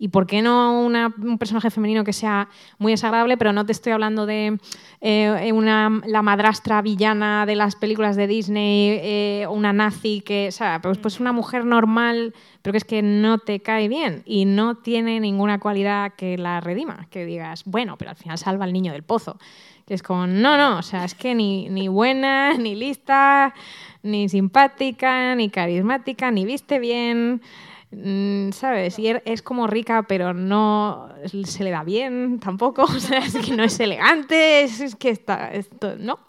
¿Y por qué no un personaje femenino que sea muy desagradable? Pero no te estoy hablando de eh, una, la madrastra villana de las películas de Disney, eh, una nazi que, o sea, pues, pues una mujer normal, pero que es que no te cae bien y no tiene ninguna cualidad que la redima. Que digas, bueno, pero al final salva al niño del pozo. Que es como, no, no, o sea, es que ni buena, ni lista, ni simpática, ni carismática, ni viste bien. Mm, ¿Sabes? Y er- es como rica, pero no se le da bien tampoco. (laughs) O sea, es que no es elegante, es, que está. esto- no,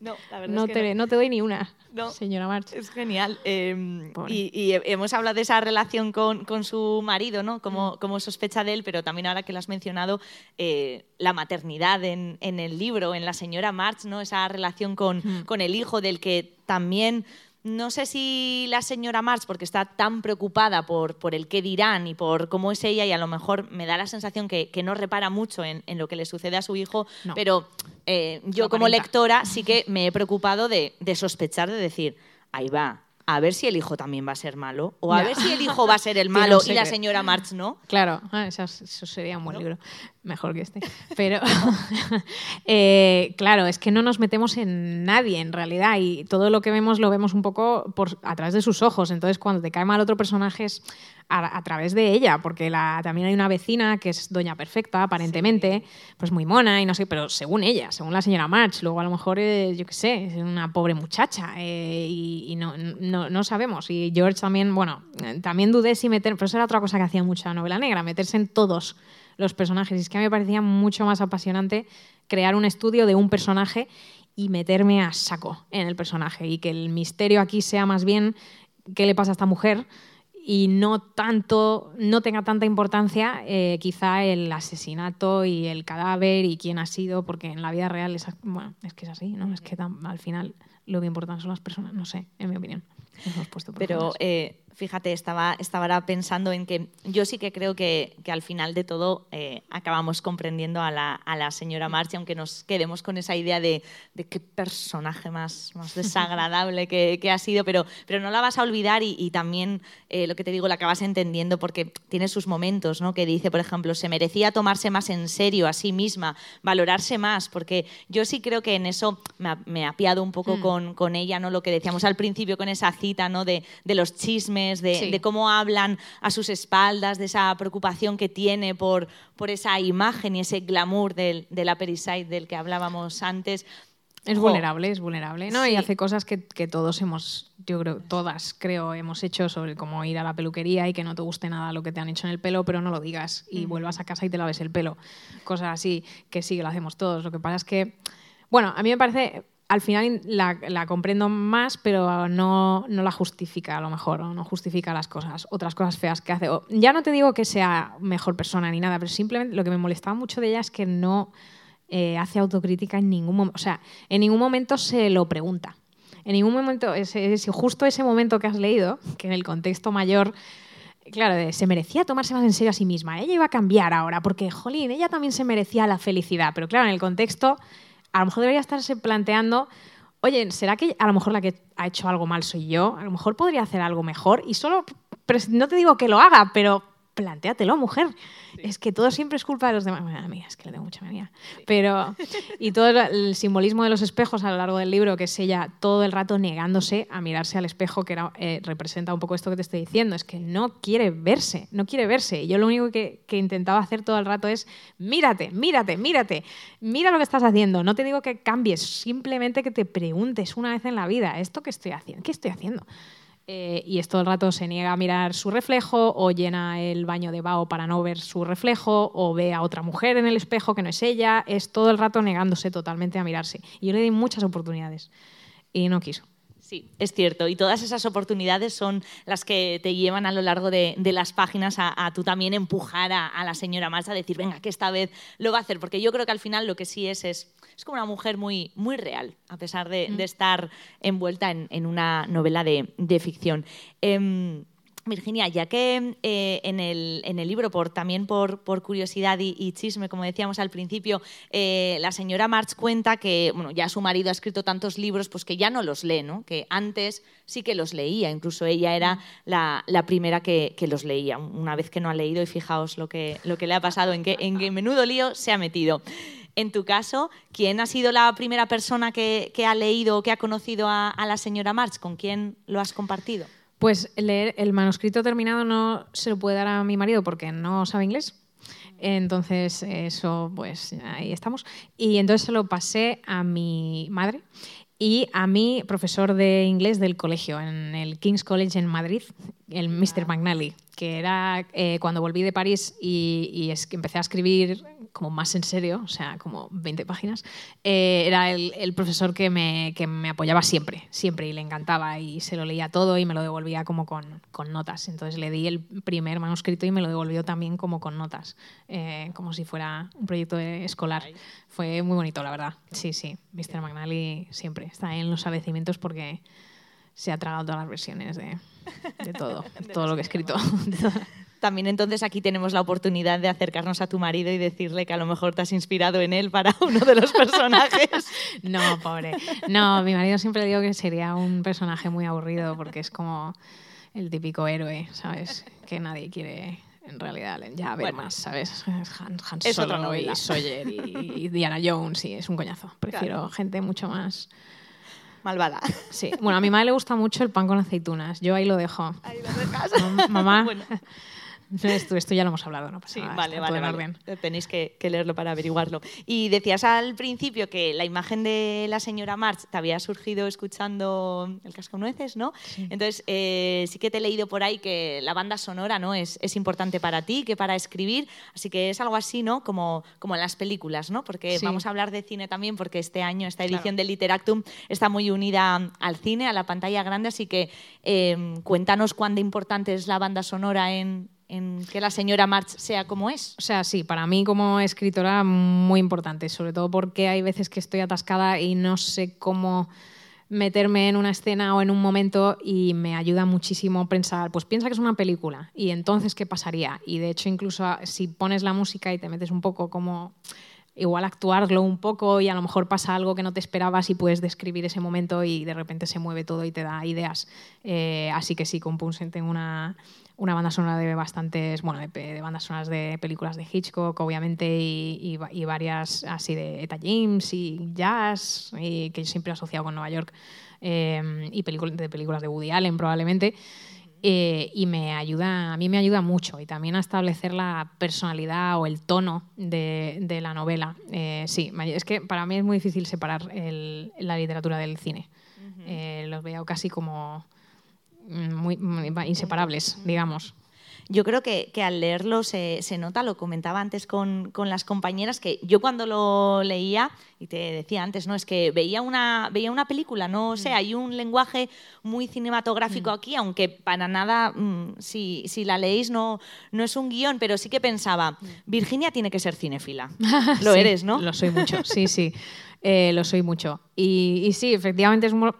No, la verdad no es que te, no te doy ni una, No. señora March. Es genial. Eh, Pobre. y, y he- hemos hablado de esa relación con, con su marido, ¿no? Como, como sospecha de él, pero también ahora que lo has mencionado, eh, la maternidad en, en el libro, en la señora March, ¿no? Esa relación con, con el hijo del que también... No sé si la señora March, porque está tan preocupada por, por el qué dirán y por cómo es ella, y a lo mejor me da la sensación que, que no repara mucho en, en lo que le sucede a su hijo, No. pero eh, yo como lectora sí que me he preocupado de, de sospechar, de decir, ahí va, a ver si el hijo también va a ser malo, o a Ya. ver si el hijo va a ser el (laughs) malo y la señora March no. Claro, ah, eso, eso sería un buen libro, mejor que este. Pero, (laughs) eh, claro, es que no nos metemos en nadie en realidad y todo lo que vemos lo vemos un poco por, a través de sus ojos. Entonces, cuando te cae mal otro personaje es a, a través de ella, porque la, también hay una vecina que es Doña Perfecta, aparentemente, pues muy mona y no sé, pero según ella, según la señora March, luego a lo mejor, es, yo qué sé, es una pobre muchacha eh, y, y no, no, no sabemos. Y George también, bueno, eh, también dudé si meter, pero eso era otra cosa que hacía mucho la novela negra, meterse en todos los personajes. Y es que a mí me parecía mucho más apasionante crear un estudio de un personaje y meterme a saco en el personaje y que el misterio aquí sea más bien qué le pasa a esta mujer y no tanto no tenga tanta importancia eh, quizá el asesinato y el cadáver y quién ha sido porque en la vida real es, bueno, es que es así no es que tan- al final lo que importan son las personas no sé en mi opinión. Puesto Pero eh, fíjate, estaba, estaba pensando en que yo sí que creo que, que al final de todo eh, acabamos comprendiendo a la, a la señora March, aunque nos quedemos con esa idea de, de qué personaje más, más desagradable que, que ha sido, pero, pero no la vas a olvidar y, y también eh, lo que te digo, la acabas entendiendo porque tiene sus momentos, ¿no? Que dice, por ejemplo, se merecía tomarse más en serio a sí misma, valorarse más, porque yo sí creo que en eso me, ha- me apiado un poco Mm. con, con ella, ¿no? Lo que decíamos al principio con esa cita, ¿no? De, de los chismes, de, Sí. de cómo hablan a sus espaldas, de esa preocupación que tiene por, por esa imagen y ese glamour del, del Upper East Side del que hablábamos antes. Es vulnerable, es vulnerable, ¿no? Sí. Y hace cosas que, que todos hemos, yo creo, todas creo, hemos hecho sobre cómo ir a la peluquería y que no te guste nada lo que te han hecho en el pelo, pero no lo digas y vuelvas a casa y te laves el pelo. Cosas así, que sí, que lo hacemos todos. Lo que pasa es que, bueno, a mí me parece, al final la, comprendo más, pero no, no la justifica a lo mejor, o no justifica las cosas, otras cosas feas que hace. Ya no te digo que sea mejor persona ni nada, pero simplemente lo que me molestaba mucho de ella es que no eh, hace autocrítica en ningún momento. O sea, en ningún momento se lo pregunta. En ningún momento, ese, justo ese momento que has leído, que en el contexto mayor, claro, se merecía tomarse más en serio a sí misma. Ella iba a cambiar ahora, porque, jolín, ella también se merecía la felicidad. Pero claro, en el contexto, a lo mejor debería estarse planteando, oye, ¿será que a lo mejor la que ha hecho algo mal soy yo? A lo mejor podría hacer algo mejor. Y solo, no te digo que lo haga, pero plantéatelo, mujer. Es que todo siempre es culpa de los demás. Bueno, amiga, es que le tengo mucha manía. Pero, (laughs) y todo el simbolismo de los espejos a lo largo del libro, que es ella todo el rato negándose a mirarse al espejo, que era, eh, representa un poco esto que te estoy diciendo, es que no quiere verse, no quiere verse. Y yo lo único que, que intentaba hacer todo el rato es, mírate, mírate, mírate, mira lo que estás haciendo. No te digo que cambies, simplemente que te preguntes una vez en la vida, ¿esto qué estoy haciendo? ¿Qué estoy haciendo? Eh, y es todo el rato se niega a mirar su reflejo o llena el baño de vaho para no ver su reflejo o ve a otra mujer en el espejo que no es ella, es todo el rato negándose totalmente a mirarse. Y yo le di muchas oportunidades y no quiso. Sí, es cierto. Y todas esas oportunidades son las que te llevan a lo largo de, de las páginas a, a tú también empujar a, a la señora March a decir, venga, que esta vez lo va a hacer. Porque yo creo que al final lo que sí es es, es como una mujer muy, muy real, a pesar de, de estar envuelta en, en una novela de, de ficción. Em, Virginia, ya que eh, en, el, en el libro, por, también por, por curiosidad y, chisme, como decíamos al principio, eh, la señora March cuenta que bueno, ya su marido ha escrito tantos libros pues que ya no los lee, ¿no? que antes sí que los leía, incluso ella era la, primera que, que los leía, una vez que no ha leído y fijaos lo que, lo que le ha pasado, en qué en qué menudo lío se ha metido. En tu caso, ¿quién ha sido la primera persona que, que ha leído o que ha conocido a, a la señora March? ¿Con quién lo has compartido? Pues leer el manuscrito terminado no se lo puede dar a mi marido porque no sabe inglés. Entonces, eso, pues ahí estamos. Y entonces se lo pasé a mi madre y a mi profesor de inglés del colegio, en el King's College en Madrid, el Mr. McNally, que era eh, cuando volví de París y, y es que empecé a escribir como más en serio, o sea, como 20 páginas, eh, era el, el profesor que me, que me apoyaba siempre, siempre, y le encantaba, y se lo leía todo y me lo devolvía como con, con notas. Entonces le di el primer manuscrito y me lo devolvió también como con notas, eh, como si fuera un proyecto escolar. Fue muy bonito, la verdad. Sí, sí, Mr. McNally siempre está en los agradecimientos porque se ha tragado todas las versiones de, de todo, (laughs) todo lo que he escrito. (laughs) También entonces aquí tenemos la oportunidad de acercarnos a tu marido y decirle que a lo mejor te has inspirado en él para (laughs) uno de los personajes. No, pobre. No, mi marido siempre digo que sería un personaje muy aburrido porque es como el típico héroe, ¿sabes? Que nadie quiere en realidad ya ver Bueno. más, ¿sabes? Han, Han Es otra Solo y. Sawyer y, y Diana Jones, sí, es un coñazo. Prefiero Claro. gente mucho más... Malvada. Sí. Bueno, a mi madre le gusta mucho el pan con aceitunas. Yo ahí lo dejo. Ahí lo dejas. Mam- Mamá, (laughs) Bueno. Esto, esto ya lo hemos hablado, no pasa Sí, nada, vale, vale, vale. orden. Tenéis que, que leerlo para averiguarlo. Y decías al principio que la imagen de la señora March te había surgido escuchando el cascanueces, ¿no? Entonces, eh, sí que te he leído por ahí que la banda sonora ¿no? es, es importante para ti, que para escribir. Así que es algo así, ¿no? Como, como en las películas, ¿no? Porque Sí. vamos a hablar de cine también, porque este año, esta Claro. edición de Literactum está muy unida al cine, a la pantalla grande. Así que eh, cuéntanos cuán de importante es la banda sonora en, en que la señora March sea como es. O sea, sí, para mí como escritora muy importante, sobre todo porque hay veces que estoy atascada y no sé cómo meterme en una escena o en un momento y me ayuda muchísimo pensar, pues piensa que es una película y entonces qué pasaría. Y de hecho incluso ah, si pones la música y te metes un poco como igual actuarlo un poco y a lo mejor pasa algo que no te esperabas y puedes describir ese momento y de repente se mueve todo y te da ideas. Eh, así que sí, Compunsen tengo una, una banda sonora de bastantes, bueno, de, de bandas sonoras de películas de Hitchcock, obviamente, y, y va- y varias así de Eta James y jazz, y que yo siempre he asociado con Nueva York, eh, y de películas de Woody Allen probablemente. eh, y me ayuda, a mí me ayuda mucho y también a establecer la personalidad o el tono de, la novela. Eh, sí, es que para mí es muy difícil separar la literatura del cine. Eh, los veo casi como mm, muy inseparables, digamos yo creo que, que al leerlo se, se, nota, lo comentaba antes con, con, las compañeras, que yo cuando lo leía, y te decía antes, ¿no? Es que veía una, veía una película, no sé, mm. hay un lenguaje muy cinematográfico mm. aquí, aunque para nada, mm, si, si, la leéis, no, no es un guion, pero sí que pensaba, Virginia tiene que ser cinefila. (laughs) lo eres, ¿no? Lo soy mucho, sí, sí, eh, lo soy mucho. Y, y sí, efectivamente es muy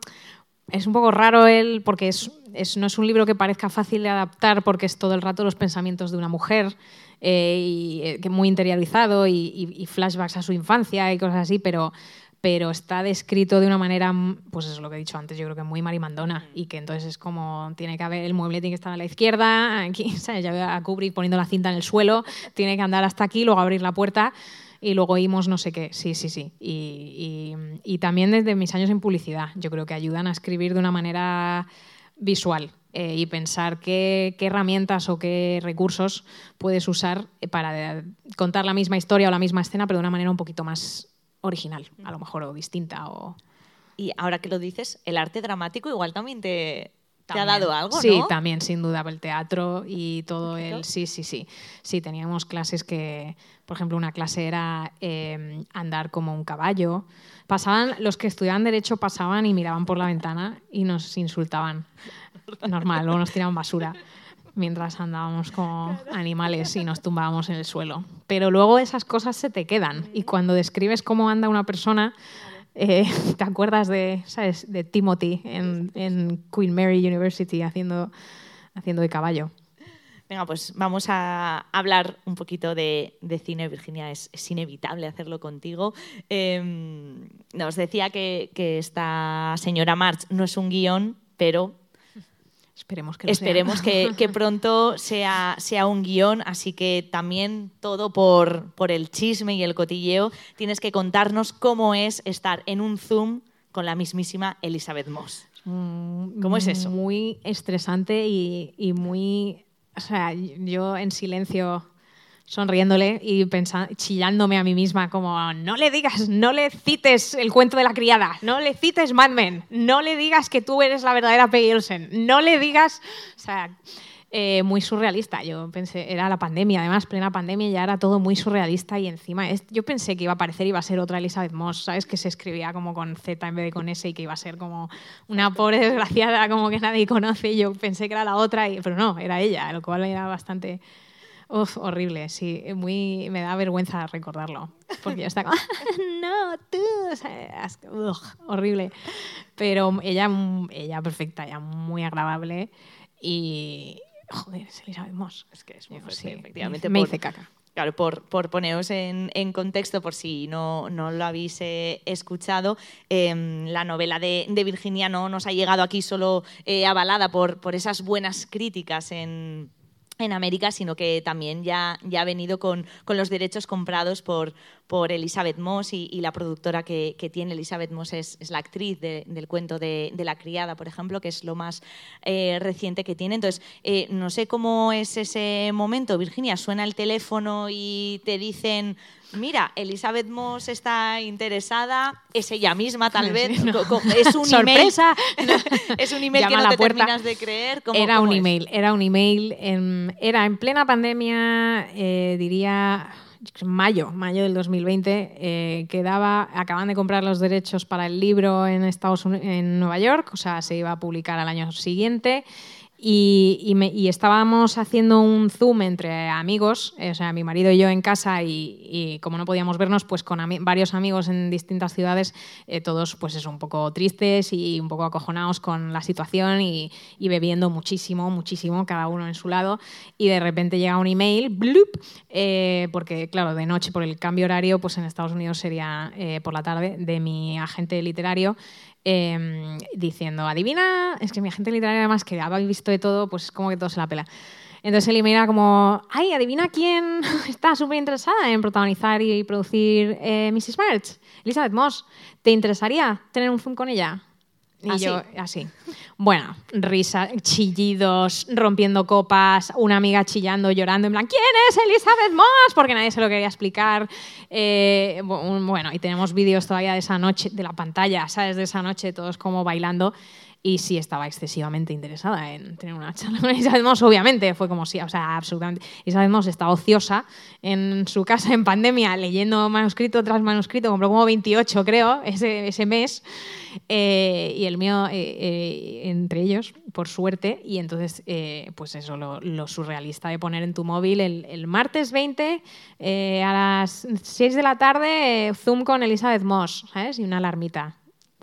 es un poco raro él, porque es, no es un libro que parezca fácil de adaptar, porque es todo el rato los pensamientos de una mujer, eh, y, eh, muy interiorizado, y, flashbacks a su infancia y cosas así, pero, pero está descrito de una manera, pues es lo que he dicho antes, yo creo que muy marimandona, y que entonces es como, tiene que haber, el mueble tiene que estar a la izquierda, aquí, (laughs) ¿sabes? ya veo a Kubrick poniendo la cinta en el suelo, tiene que andar hasta aquí, luego abrir la puerta y luego oímos no sé qué. Sí, sí, sí. Y, también desde mis años en publicidad, yo creo que ayudan a escribir de una manera visual. Eh, y pensar qué, herramientas o qué recursos puedes usar para contar la misma historia o la misma escena, pero de una manera un poquito más original, a lo mejor, o distinta. O... Y ahora que lo dices, el arte dramático igual también te, ¿Te ha dado algo? Sí, también, sin duda, el teatro y todo el. Sí, sí, sí. Sí, teníamos clases que, por ejemplo, una clase era em, andar como un caballo. Pasaban, los que estudiaban Derecho pasaban y miraban por la ventana y nos insultaban. Normal, luego nos tiraban basura mientras andábamos como animales y nos tumbábamos en el suelo. Pero luego esas cosas se te quedan y cuando describes cómo anda una persona eh, (laughs) ¿Te acuerdas de, ¿sabes? de Timothy en, Queen Mary University haciendo, haciendo de caballo? Venga, pues vamos a hablar un poquito de, cine, Virginia. Es, inevitable hacerlo contigo. Em, nos decía que, que, esta señora March no es un guion, pero Esperemos que, Esperemos Que, (laughs) pronto sea, sea un guion, así que también todo por, por el chisme y el cotilleo. Tienes que contarnos cómo es estar en un Zoom con la mismísima Elizabeth Moss. Mm, ¿Cómo es eso? Muy estresante y, y muy... O sea, yo en silencio sonriéndole y chillándome a mí misma como, no le digas, no le cites el cuento de la criada, no le cites Mad Men, no le digas que tú eres la verdadera Peggy Olsen, no le digas, o sea, eh, muy surrealista. Yo pensé, era la pandemia, además, plena pandemia, ya era todo muy surrealista y encima yo pensé que iba a aparecer y iba a ser otra Elizabeth Moss, ¿sabes? Que se escribía como con Z en vez de con S y que iba a ser como una pobre desgraciada como que nadie conoce. Yo pensé que era la otra, y, pero no, era ella, lo cual era bastante Uf, horrible, sí. Muy, me da vergüenza recordarlo. Porque ya está como, (laughs) no, tú. horrible. Pero ella, ella perfecta, ella muy agradable. Y. Joder, es Elizabeth Moss. Es que es muy fuerte, efectivamente. Me hice caca. Claro, por, por poneros en, en, contexto, por si no, no lo habéis eh, escuchado, em, la novela de, de, Virginia no nos ha llegado aquí solo eh, avalada por, por esas buenas críticas en en América, sino que también ya, ya ha venido con, con los derechos comprados por, por Elizabeth Moss y, la productora que, que, tiene Elizabeth Moss es, es la actriz del cuento de, de, La criada, por ejemplo, que es lo más eh, reciente que tiene. Entonces, eh, no sé cómo es ese momento, Virginia, suena el teléfono y te dicen, mira, Elizabeth Moss está interesada, es ella misma tal (laughs) vez, es un email, (laughs) es un email que no te terminas de creer. era un email, era un email, en, era en plena pandemia, eh, diría mayo, mayo del 2020, eh, quedaba, acaban de comprar los derechos para el libro en Estados Unidos, en Nueva York, o sea, se iba a publicar al año siguiente. Y, estábamos haciendo un Zoom entre amigos, eh, o sea, mi marido y yo en casa, y, como no podíamos vernos, pues con varios amigos en distintas ciudades, eh, todos pues eso, un poco tristes y un poco acojonados con la situación y, bebiendo muchísimo, muchísimo, cada uno en su lado. Y de repente llega un email, bloop, eh, porque claro, de noche por el cambio horario, pues en Estados Unidos sería por la tarde, de mi agente literario. Em, diciendo, adivina, es que mi agente literaria además que habéis visto de todo, pues como que todo se la pela. Entonces él me era como, ay, adivina quién (laughs) está súper interesada en protagonizar y producir eh, Mrs. March, Elizabeth Moss. ¿Te interesaría tener un Zoom con ella? Y ¿Así? yo, así. Bueno, risa, chillidos, rompiendo copas, una amiga chillando, llorando, en plan, ¿quién es Elizabeth Moss? Porque nadie se lo quería explicar. Eh, bu- bueno, y tenemos vídeos todavía de esa noche, de la pantalla, ¿sabes? De esa noche, todos como bailando. Y sí estaba excesivamente interesada en tener una charla con Elizabeth Moss, obviamente. Fue como sí, o sea, absolutamente. Elizabeth Moss está ociosa en su casa en pandemia, leyendo manuscrito tras manuscrito, compró como 28, creo, ese, mes. Eh, y el mío, eh, eh, entre ellos, por suerte. Y entonces, pues eso, lo, surrealista de poner en tu móvil el, el martes 20 eh, a las 6 de la tarde, Zoom con Elizabeth Moss, ¿sabes? Y una alarmita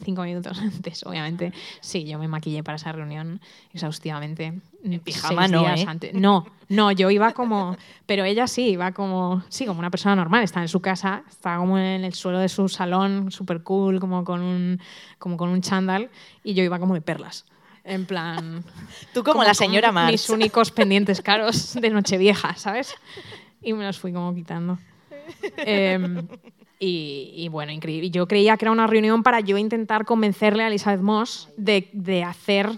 cinco minutos (laughs) antes, obviamente. Sí, yo me maquillé para esa reunión exhaustivamente. En pijama no, ¿eh? Antes. No, no, yo iba como... Pero ella sí, iba como... Sí, como una persona normal. Está en su casa, está como en el suelo de su salón, súper cool, como con un, como con un chándal. Y yo iba como de perlas. En plan... (laughs) Tú como, la con señora March. Mis únicos pendientes caros de Nochevieja, ¿sabes? Y me los fui como quitando. (laughs) Em, y, y bueno, increíble. Yo creía que era una reunión para yo intentar convencerle a Elizabeth Moss de, de hacer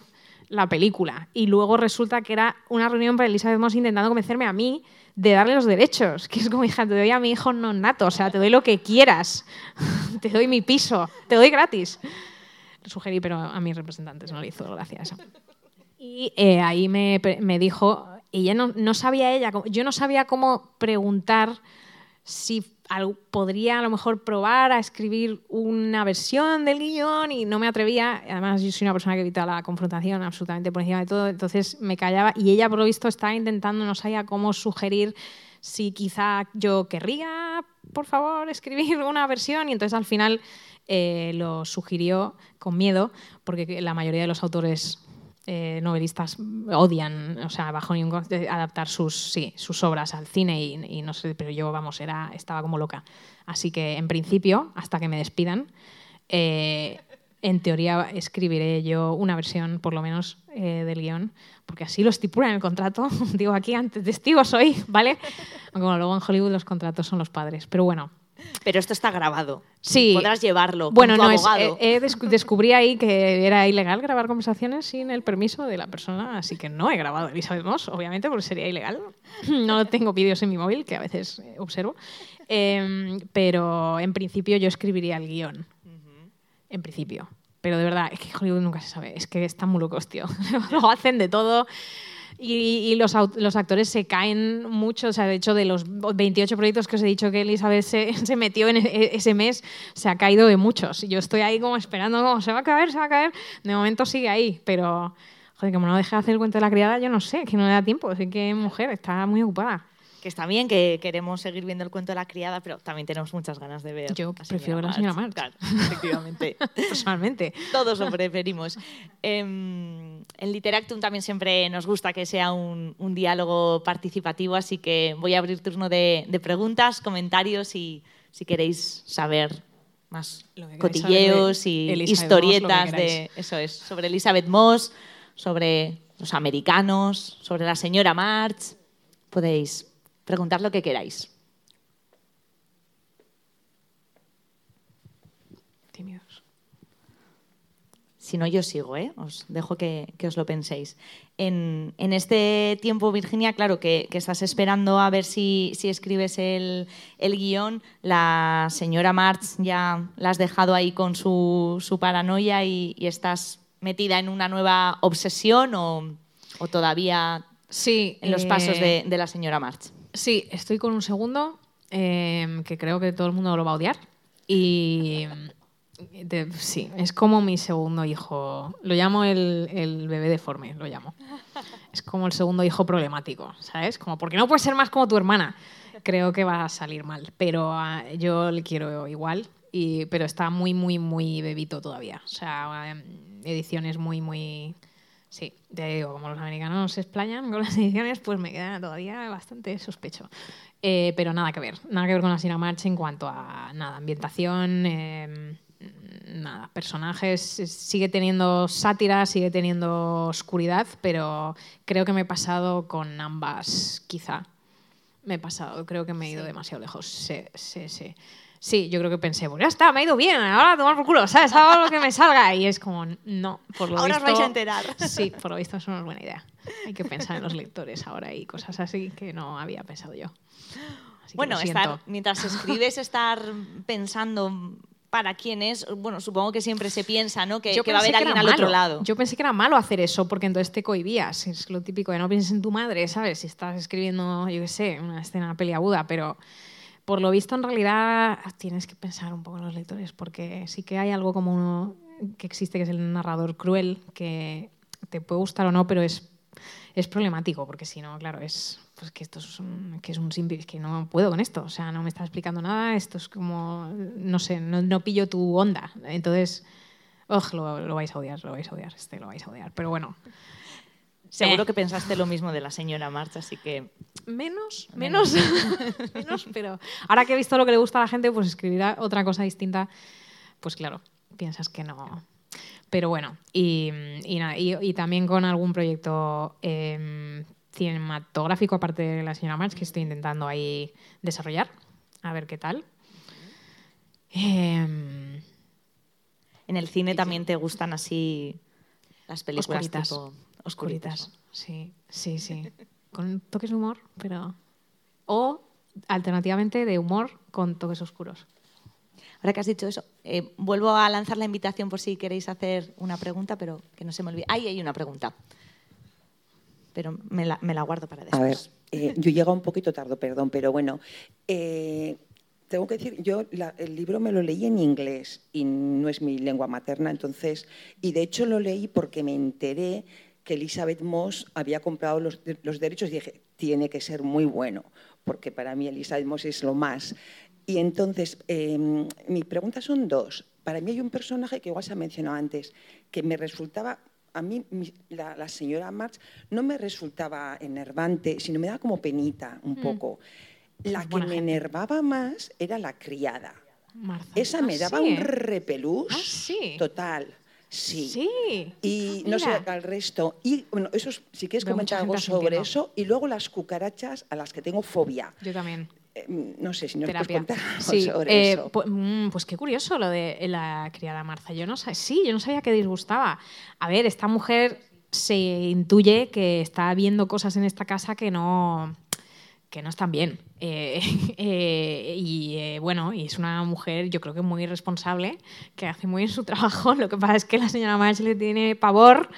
la película. Y luego resulta que era una reunión para Elizabeth Moss intentando convencerme a mí de darle los derechos. Que es como, hija, te doy a mi hijo no nato, o sea, te doy lo que quieras. (laughs) te doy mi piso, te doy gratis. Lo sugerí, pero a mis representantes no le hizo gracia eso. Y eh, ahí me, me dijo, ella no, no sabía ella, yo no sabía cómo preguntar si podría a lo mejor probar a escribir una versión del guion y no me atrevía. Además, yo soy una persona que evita la confrontación absolutamente por encima de todo, entonces me callaba y ella, por lo visto, estaba intentando, no sabía cómo sugerir si quizá yo querría, por favor, escribir (laughs) una versión y entonces al final eh, lo sugirió con miedo, porque la mayoría de los autores eh, novelistas odian, o sea, bajo ningún concepto, adaptar sus, sí, sus obras al cine y, no sé, pero yo, vamos, era, estaba como loca. Así que, en principio, hasta que me despidan, eh, en teoría escribiré yo una versión, por lo menos, eh, del guion, porque así lo estipula en el contrato. (laughs) Digo, aquí ante testigo soy, ¿vale? Bueno, luego en Hollywood los contratos son los padres. Pero bueno, Pero esto está grabado. Sí. Podrás llevarlo Bueno, con tu no, es, eh, eh, descu- descubrí ahí que era ilegal grabar conversaciones sin el permiso de la persona, así que no he grabado a Elizabeth Moss, obviamente, porque sería ilegal. (laughs) No tengo vídeos en mi móvil, que a veces eh, observo. Em, pero en principio yo escribiría el guion. En principio. Pero de verdad, es que Hollywood nunca se sabe. Es que están muy locos, tío. (laughs) Lo hacen de todo. Y, y los, los actores se caen mucho. O sea, de hecho, de los 28 proyectos que os he dicho que Elizabeth se, (laughs) se metió en e- ese mes, se ha caído de muchos. Y yo estoy ahí como esperando, como, se va a caer, se va a caer. De momento sigue ahí, pero... Joder, como no deje de hacer el cuento de la criada, yo no sé, que no le da tiempo. Así que, mujer, está muy ocupada. Que está bien que queremos seguir viendo el cuento de la criada, pero también tenemos muchas ganas de ver. Yo a prefiero la señora March. Claro, efectivamente. (laughs) Personalmente. Todos lo preferimos. Em, en Literactum también siempre nos gusta que sea un, un diálogo participativo, así que voy a abrir turno de, de preguntas, comentarios y si queréis saber más que cotilleos y Elizabeth historietas de eso es sobre Elizabeth Moss, sobre los americanos, sobre la señora March. Podéis preguntar lo que queráis. Tímidos. Si no, yo sigo, ¿eh? Os dejo que, que os lo penséis. En, en este tiempo, Virginia, claro, que, que estás esperando a ver si, si escribes el, el guion, la señora March ya la has dejado ahí con su, su paranoia y, y estás metida en una nueva obsesión o, o todavía Sí. en los eh, pasos de, de la señora March. Sí, estoy con un segundo eh, que creo que todo el mundo lo va a odiar. Y de- sí, es como mi segundo hijo. Lo llamo el, el bebé deforme, lo llamo. Es como el segundo hijo problemático, ¿sabes? Como porque no puedes ser más como tu hermana. Creo que va a salir mal, pero ah, yo le quiero igual. Y, pero está muy, muy, muy bebito todavía. O sea, em, ediciones muy, muy... Sí, te digo, como los americanos se explayan con las (laughs) ediciones, pues me queda todavía bastante sospecho. Eh, pero nada que ver, nada que ver con la Sina March en cuanto a nada, ambientación, eh, nada, personajes. Sigue teniendo sátira, sigue teniendo oscuridad, pero creo que me he pasado con ambas, quizá. Me he pasado, creo que me he ido demasiado lejos. Sí, sí, sí. Sí, yo creo que pensé, bueno, ya está, me ha ido bien, ahora a tomar por culo, ¿sabes? Hago lo que me salga. Y es como, no, por lo Ahora os visto. vais a enterar. Sí, por lo visto eso no es buena idea. Hay que pensar en los lectores ahora y cosas así que no había pensado yo. Así Bueno, estar, mientras escribes, estar pensando para quién es, bueno, supongo que siempre se piensa, ¿no? Que, que va a haber alguien al otro malo. lado. Yo pensé que era malo hacer eso porque entonces te cohibías. Es lo típico de no pienses en tu madre, ¿sabes? Si estás escribiendo, yo qué sé, una escena peliaguda, pero por lo visto en realidad tienes que pensar un poco en los lectores porque sí que hay algo como uno que existe que es el narrador cruel que te puede gustar o no, pero es, es problemático porque si no, claro, es pues que esto es un, que es un simple, es que no puedo con esto, o sea, no me está explicando nada, esto es como, no sé, no, no pillo tu onda. Entonces, ugh, lo, lo vais a odiar, lo vais a odiar, este lo vais a odiar. Pero bueno, Seguro Eh. que pensaste lo mismo de la señora March, así que menos, menos, menos, (laughs) pero ahora que he visto lo que le gusta a la gente, pues escribir a- otra cosa distinta, pues claro, piensas que no. Pero bueno, y, y nada, y- y también con algún proyecto eh, cinematográfico, aparte de la señora March, que estoy intentando ahí desarrollar, a ver qué tal. Em, en el cine también te gustan así las películas tipo oscuritas. Sí, sí, sí. Con toques de humor, pero... O alternativamente de humor con toques oscuros. Ahora que has dicho eso, eh, vuelvo a lanzar la invitación por si queréis hacer una pregunta, pero que no se me olvide. Ahí hay una pregunta. Pero me la, me la guardo para A ver, después. eh, yo he llegado un poquito tarde, perdón, pero bueno, eh, tengo que decir, yo la- el libro me lo leí en inglés y no es mi lengua materna, entonces, y de hecho lo leí porque me enteré que Elizabeth Moss había comprado los, de- los derechos y dije, tiene que ser muy bueno, porque para mí Elizabeth Moss es lo más. Y entonces, eh, mis preguntas son dos. Para mí hay un personaje que igual se ha mencionado antes, que me resultaba, a mí mi- la, la señora March no me resultaba enervante, sino me daba como penita un poco. La que me enervaba más era la criada. Esa Ah, me daba sí, un ¿eh? repelús Ah, sí. total. Sí. Sí. Y Ah, no sé mira. al resto. Y bueno, eso es- si quieres Veo comentar mucha algo gente sobre eso. Y luego las cucarachas a las que tengo fobia. Yo también. Eh, no sé si nos puedes Terapia. contar algo Sí, sobre eh, eso. pu- mm, pues qué curioso lo de la criada Marza. Yo no sé, sí, yo no sabía que disgustaba. A ver, esta mujer se intuye que está viendo cosas en esta casa que no que no están bien. (laughs) Eh, eh, y eh, bueno, y es una mujer, yo creo que muy responsable, que hace muy bien su (laughs) trabajo. Lo que pasa es que la señora March le tiene pavor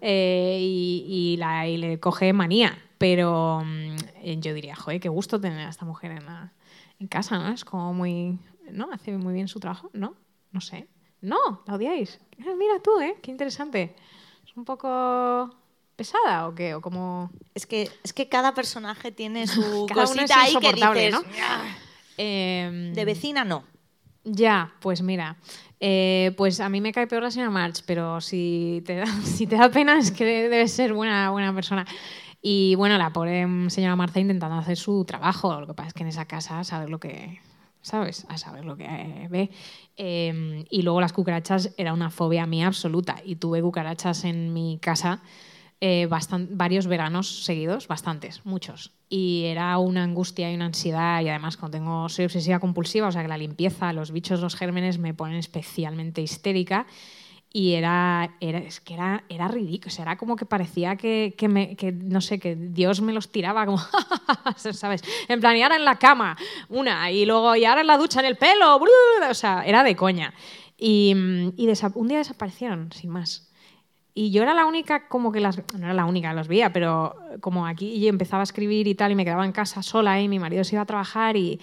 y, la, le coge manía. Pero mm, yo diría, joder, qué gusto tener a esta mujer en, en casa, ¿no? Es como muy. ¿No? Hace muy bien su trabajo, ¿no? No sé. No, la odiáis. Mira tú, ¿eh? Qué interesante. ¿Es un poco pesada o qué? O como. Es que, es que cada personaje tiene su (laughs) Cada uno es cosita ahí que dices, ¿no? Em, de vecina no. Ya, pues mira, eh, pues a mí me cae peor la señora March, pero si te da, (laughs) si te da pena es que debe ser buena, buena persona. Y bueno, la pobre señora Marta intentando hacer su trabajo. Lo que pasa es que en esa casa, a saber lo que. ¿Sabes? A saber lo que eh, ve. Eh, y luego las cucarachas era una fobia mía absoluta. Y tuve cucarachas en mi casa eh, bastan- varios veranos seguidos, bastantes, muchos. Y era una angustia y una ansiedad. Y además, cuando tengo, soy obsesiva compulsiva, o sea que la limpieza, los bichos, los gérmenes me ponen especialmente histérica. Y era, era, es que era, era ridículo, o sea, era como que parecía que, que, me, que, no sé, que Dios me los tiraba como, (laughs) ¿sabes? En plan, y ahora en la cama, una, y luego, y ahora en la ducha, en el pelo, o sea, era de coña. Y, y un día desaparecieron, sin más. Y yo era la única, como que las. No era la única, los veía, pero como aquí yo empezaba a escribir y tal, y me quedaba en casa sola, y mi marido se iba a trabajar, y,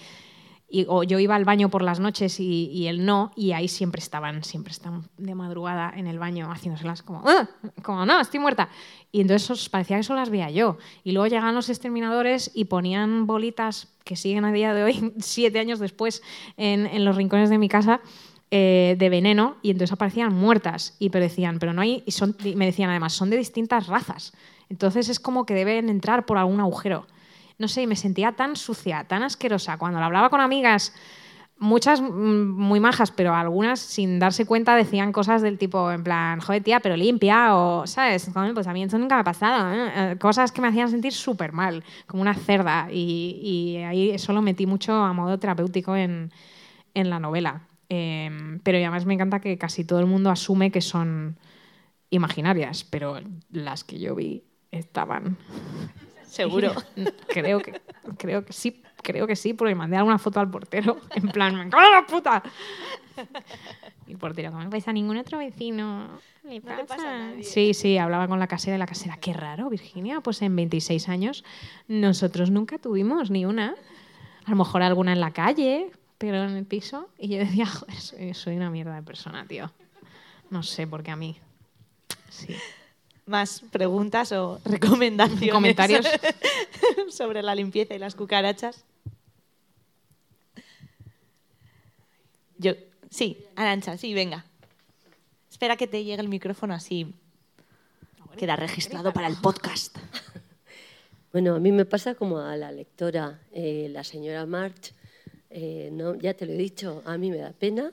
o yo iba al baño por las noches y, él no, y ahí siempre estaban, siempre estaban de madrugada en el baño haciéndoselas como, "Ah", como no, estoy muerta. Y entonces parecía que eso las veía yo. Y luego llegaban los exterminadores y ponían bolitas que siguen a día de hoy, (laughs) siete años después, en, en los rincones de mi casa. Eh, de veneno y entonces aparecían muertas y pero decían pero no hay y son me decían además son de distintas razas entonces es como que deben entrar por algún agujero no sé, y me sentía tan sucia, tan asquerosa. Cuando lo hablaba con amigas, muchas mm, muy majas, pero algunas sin darse cuenta decían cosas del tipo, en plan, joder, tía, pero limpia, o, ¿sabes? Pues a mí eso nunca me ha pasado. Eh, Cosas que me hacían sentir súper mal, como una cerda. Y, y ahí eso lo metí mucho a modo terapéutico en, en la novela. Em, pero además me encanta que casi todo el mundo asume que son imaginarias, pero las que yo vi estaban. (laughs) Seguro. (laughs) creo que, creo que sí, creo que sí, porque mandé alguna foto al portero, (laughs) en plan, ¡me cago la puta! Y el portero, ¿cómo vais a ningún otro vecino? ¿Le No le pasa a nadie. Sí, sí, hablaba con la casera y la casera, qué raro, Virginia, pues en 26 años nosotros nunca tuvimos ni una. A lo mejor alguna en la calle, pero en el piso. Y yo decía, (laughs) joder, soy, una mierda de persona, tío. No sé, porque a mí. Sí. Más preguntas o (laughs) recomendaciones. Comentarios. (laughs) sobre la limpieza y las cucarachas. Yo, sí, Arancha, sí, venga. Espera que te llegue el micrófono así. Queda registrado para el podcast. Bueno, a mí me pasa como a la lectora, eh, la señora March, eh, no, ya te lo he dicho, a mí me da pena.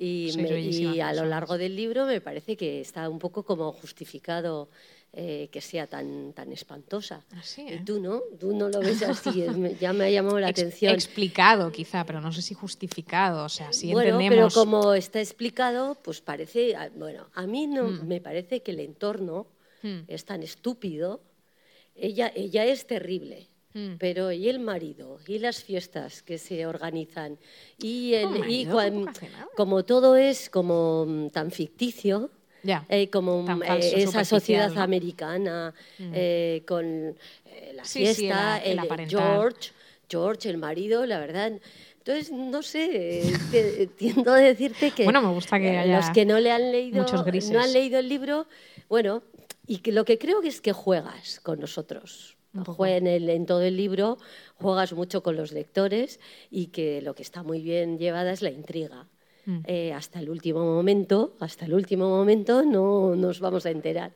Y, me- y a lo largo del libro me parece que está un poco como justificado eh, que sea tan, tan espantosa. Así, Y ¿eh? tú no, tú no lo ves así, ya me ha llamado la Ex- atención. Explicado, quizá, pero no sé si justificado. O sea, si bueno, pero entendemos. como está explicado, pues parece, a- bueno, a mí no me parece que el entorno Mm. es tan estúpido. Ella, ella es terrible, Mm. pero y el marido y las fiestas que se organizan y, el, ¿Cómo y cuan- como todo es como mm, tan ficticio. Ya. eh, como mm, falso, eh, esa sociedad ¿no? americana eh, con eh, la Sí, sí, fiesta, el- el el, aparentar. George, George, el marido, la verdad. Entonces, no sé, tiendo a decirte que, Bueno, me gusta que haya los que no le han leído, no han leído el libro, bueno, y que lo que creo que es que juegas con nosotros. Un poco. Jue- En, el- en todo el libro juegas mucho con los lectores y que lo que está muy bien llevada es la intriga. Mm. Eh, hasta el último momento, hasta el último momento no nos vamos a enterar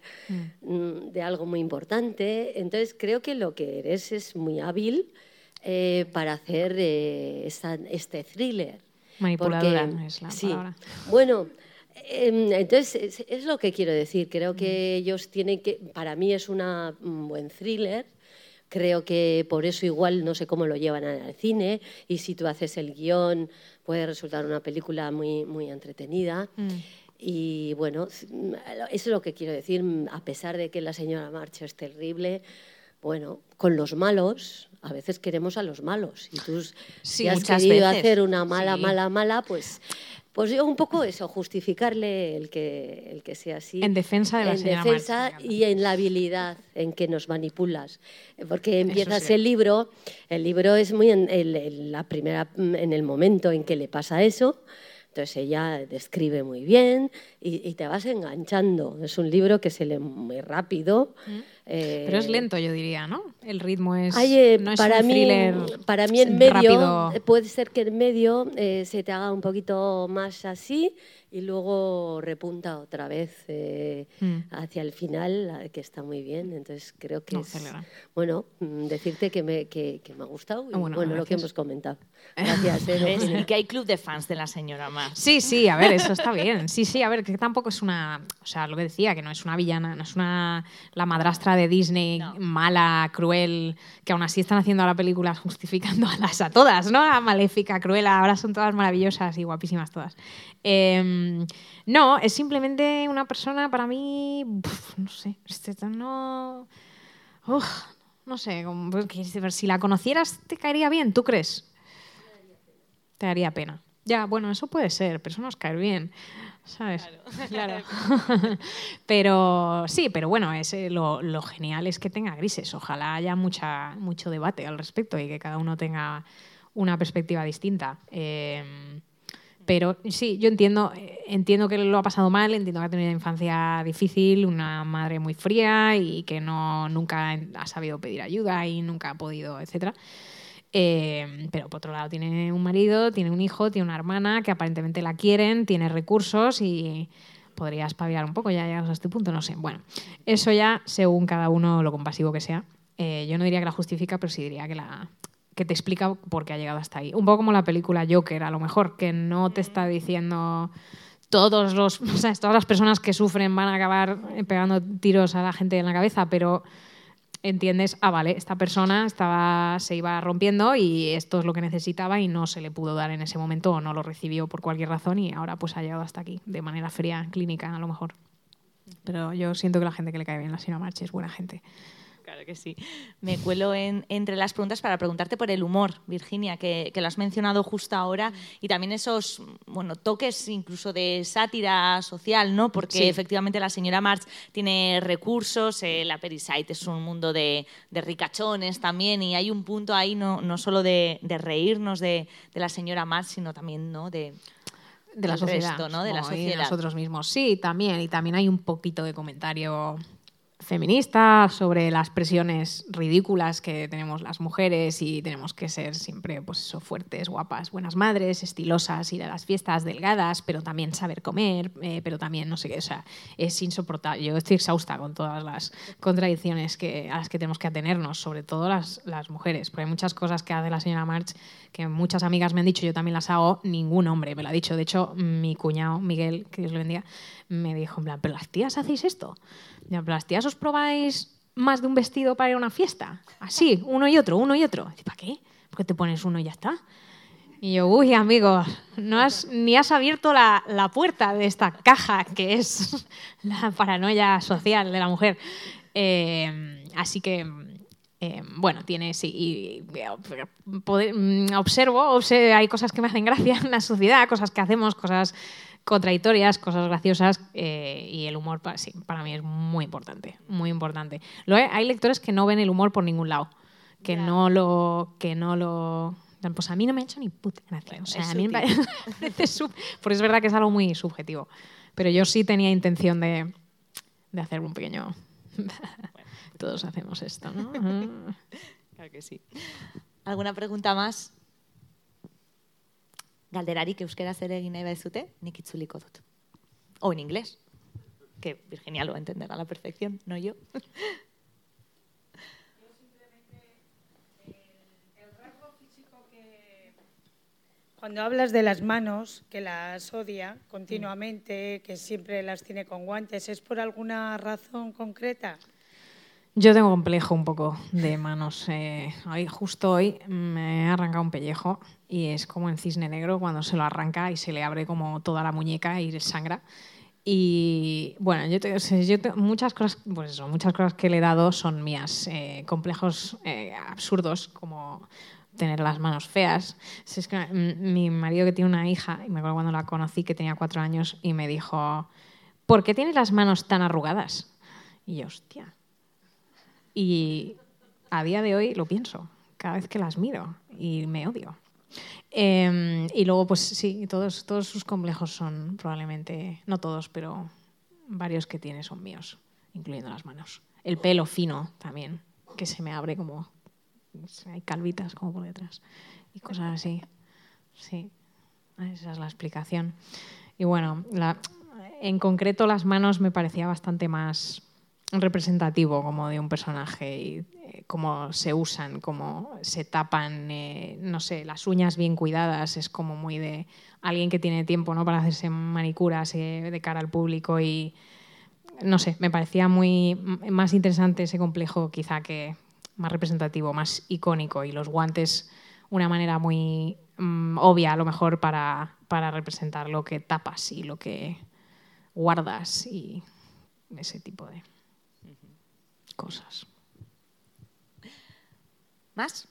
mm, de algo muy importante. Entonces creo que lo que eres es muy hábil eh, para hacer eh, esta- este thriller. Manipuladora Porque- es la sí. palabra. Bueno, em, entonces es, es lo que quiero decir. Creo que ellos tienen que, para mí es una- un buen thriller. Creo que por eso igual no sé cómo lo llevan al cine y si tú haces el guion puede resultar una película muy, muy entretenida. Mm. Y bueno, eso es lo que quiero decir, a pesar de que la señora March es terrible, bueno, con los malos, a veces queremos a los malos. Y tú Sí, si has querido veces. hacer una mala, Sí. mala, mala, pues, pues yo un poco eso, justificarle el que, el que sea así. En defensa de la en señora defensa y en la habilidad en que nos manipulas. Porque empiezas sí. el libro, el libro es muy en, el- la primera, en el momento en que le pasa eso, entonces ella describe muy bien y, y te vas enganchando. Es un libro que se lee muy rápido. eh, Mm. Pero es lento, yo diría, ¿no? El ritmo es. Ay, eh, no es para, un mí, thriller para mí en medio, rápido. eh, puede ser que en medio eh, se te haga un poquito más así y luego repunta otra vez eh, Mm. hacia el final, eh, que está muy bien. Entonces creo que No, es, acelera. bueno, mm, decirte que me, que, que me ha gustado y bueno, bueno, lo que hemos comentado. (laughs) Gracias. eh. Y que hay club de fans de la señora más. Sí, sí, a ver, eso está bien. Sí, sí, a ver, que tampoco es una. O sea, lo que decía, que no es una villana, no es una. La madrastra de Disney No. mala, cruel, que aún así están haciendo ahora películas justificando a las a todas, ¿no? A Maléfica, Cruella, ahora son todas maravillosas y guapísimas todas. Em, no, es simplemente una persona para mí. no sé, este no. Uf, no sé, que si la conocieras te caería bien, ¿tú crees? te daría pena. Ya, bueno, eso puede ser, pero eso no es caer bien, ¿sabes? Claro. (laughs) (laughs) pero sí, pero bueno, es, lo, lo genial es que tenga grises. Ojalá haya mucha, mucho debate al respecto y que cada uno tenga una perspectiva distinta. Eh, pero sí, yo entiendo, eh, entiendo que lo ha pasado mal, entiendo que ha tenido una infancia difícil, una madre muy fría y que no, nunca ha sabido pedir ayuda y nunca ha podido, etcétera. Eh, pero por otro lado tiene un marido, tiene un hijo, tiene una hermana que aparentemente la quieren, tiene recursos y podría espabilar un poco, ya llegados a este punto, no sé. Bueno, eso ya según cada uno lo compasivo que sea. Eh, yo no diría que la justifica, pero sí diría que la que te explica por qué ha llegado hasta ahí. Un poco como la película Joker, a lo mejor, que no te está diciendo todos los, (laughs) o sea, todas las personas que sufren van a acabar pegando tiros a la gente en la cabeza, pero entiendes, ah, vale, esta persona estaba, se iba rompiendo y esto es lo que necesitaba y no se le pudo dar en ese momento o no lo recibió por cualquier razón y ahora pues ha llegado hasta aquí, de manera fría, clínica a lo mejor. Pero yo siento que la gente que le cae bien la señora March es buena gente. Claro que sí. Me cuelo en, entre las preguntas para preguntarte por el humor, Virginia, que, que, lo has mencionado justo ahora, y también esos bueno, toques incluso de sátira social, ¿no? Porque Sí. efectivamente la señora March tiene recursos, eh, la Perisite es un mundo de, de ricachones también, y hay un punto ahí no, no solo de, de reírnos de, de la señora March, sino también ¿no? de, de la sociedad. resto, ¿no? De la y nosotros mismos. Sí, también. Y también hay un poquito de comentario feminista sobre las presiones ridículas que tenemos las mujeres y tenemos que ser siempre pues eso, fuertes, guapas, buenas madres, estilosas, ir a las fiestas delgadas, pero también saber comer, eh, pero también no sé qué, o sea, es insoportable. Yo estoy exhausta con todas las contradicciones que, a las que tenemos que atenernos, sobre todo las, las mujeres, porque hay muchas cosas que hace la señora March que muchas amigas me han dicho, yo también las hago, ningún hombre me lo ha dicho. De hecho, mi cuñado, Miguel, que Dios le bendiga, me dijo, en ¿pero las tías hacéis esto? ¿Pero las tías os probáis más de un vestido para ir a una fiesta? Así, uno y otro, uno y otro. ¿Para qué? Porque te pones uno y ya está. Y yo, uy, amigo, no has, ni has abierto la, la puerta de esta caja que es (laughs) la paranoia social de la mujer. Eh, así que, eh, bueno, tiene, sí, y, y, poder- mm, observo, obse- hay cosas que me hacen gracia en la sociedad, cosas que hacemos, cosas contradictorias, cosas graciosas eh, y el humor, pa- sí, para mí es muy importante, muy importante. Lo hay, hay lectores que no ven el humor por ningún lado, que Ya. no lo, que no lo, pues a mí no me ha hecho ni puta gracia. Bueno, o sea, a mí me (laughs) parece porque es verdad que es algo muy subjetivo, pero yo sí tenía intención de, de hacer un pequeño. (laughs) Todos hacemos esto, ¿no? (laughs) Claro que sí. ¿Alguna pregunta más? Galderarik euskera zer egin nahi baizute, nik itzuliko dut. O en inglés, que Virginia lo entenderá a la perfección, no yo. (laughs) Cuando hablas de las manos, que las odia continuamente, que siempre las tiene con guantes, ¿es por alguna razón concreta? Yo tengo complejo un poco de manos. eh, hoy, justo hoy me he arrancado un pellejo y es como en cisne negro cuando se lo arranca y se le abre como toda la muñeca y sangra. Y bueno, yo, te- yo te- muchas cosas, pues muchas cosas que le he dado son mías, eh, complejos eh, absurdos como tener las manos feas. Mm, mi marido que tiene una hija, y me acuerdo cuando la conocí que tenía cuatro años y me dijo, ¿por qué tienes las manos tan arrugadas? Y yo, hostia, y a día de hoy lo pienso, cada vez que las miro y me odio. Eh, y luego, pues sí, todos, todos sus complejos son probablemente, no todos, pero varios que tiene son míos, incluyendo las manos. El pelo fino también, que se me abre como, hay calvitas como por detrás y cosas así. Sí, esa es la explicación. Y bueno, la- en concreto las manos me parecía bastante más representativo como de un personaje y eh, cómo se usan, cómo se tapan, eh, no sé, las uñas bien cuidadas, es como muy de alguien que tiene tiempo ¿no? para hacerse manicuras eh, de cara al público y no sé, me parecía muy más interesante ese complejo quizá que más representativo, más icónico y los guantes una manera muy mm, obvia a lo mejor para, para representar lo que tapas y lo que guardas y ese tipo de cosas. ¿Más?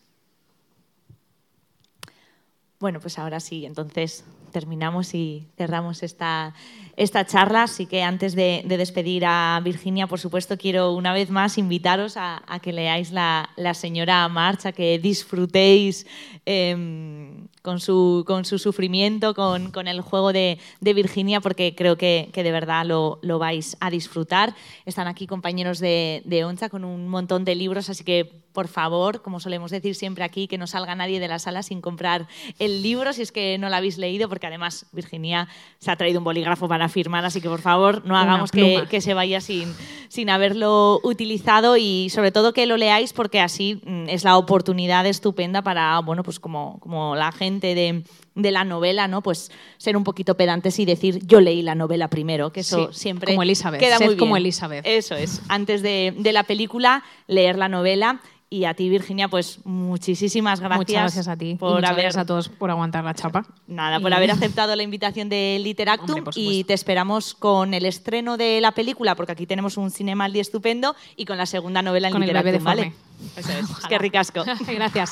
Bueno, pues ahora sí, entonces terminamos y cerramos esta, esta charla. Así que antes de, de despedir a Virginia, por supuesto, quiero una vez más invitaros a, que leáis la, la señora March, a que disfrutéis eh, con, su, con su sufrimiento, con, con el juego de, de Virginia, porque creo que, que de verdad lo, lo vais a disfrutar. Están aquí compañeros de, de ONCHA con un montón de libros, así que por favor, como solemos decir siempre aquí, que no salga nadie de la sala sin comprar el libro, si es que no lo habéis leído, porque además Virginia se ha traído un bolígrafo para firmar, así que por favor no hagamos que, que se vaya sin, sin haberlo utilizado y sobre todo que lo leáis porque así mm, es la oportunidad estupenda para, bueno, pues como, como la gente de, de la novela, ¿no? Pues ser un poquito pedantes y decir yo leí la novela primero, que eso Sí, siempre como Elizabeth, queda muy como bien. Elizabeth. Eso es. Antes de, de la película, leer la novela. Y a ti, Virginia, pues muchísimas gracias. Muchas gracias a ti. y por muchas haber gracias a todos por aguantar la chapa. Nada, por Y- haber aceptado la invitación de Literactum Hombre, y te esperamos con el estreno de la película, porque aquí tenemos un Cinemaldi estupendo, y con la segunda novela en Con el bebé Literactum, ¿vale? Eso es. Ojalá. Qué ricasco. (laughs) gracias.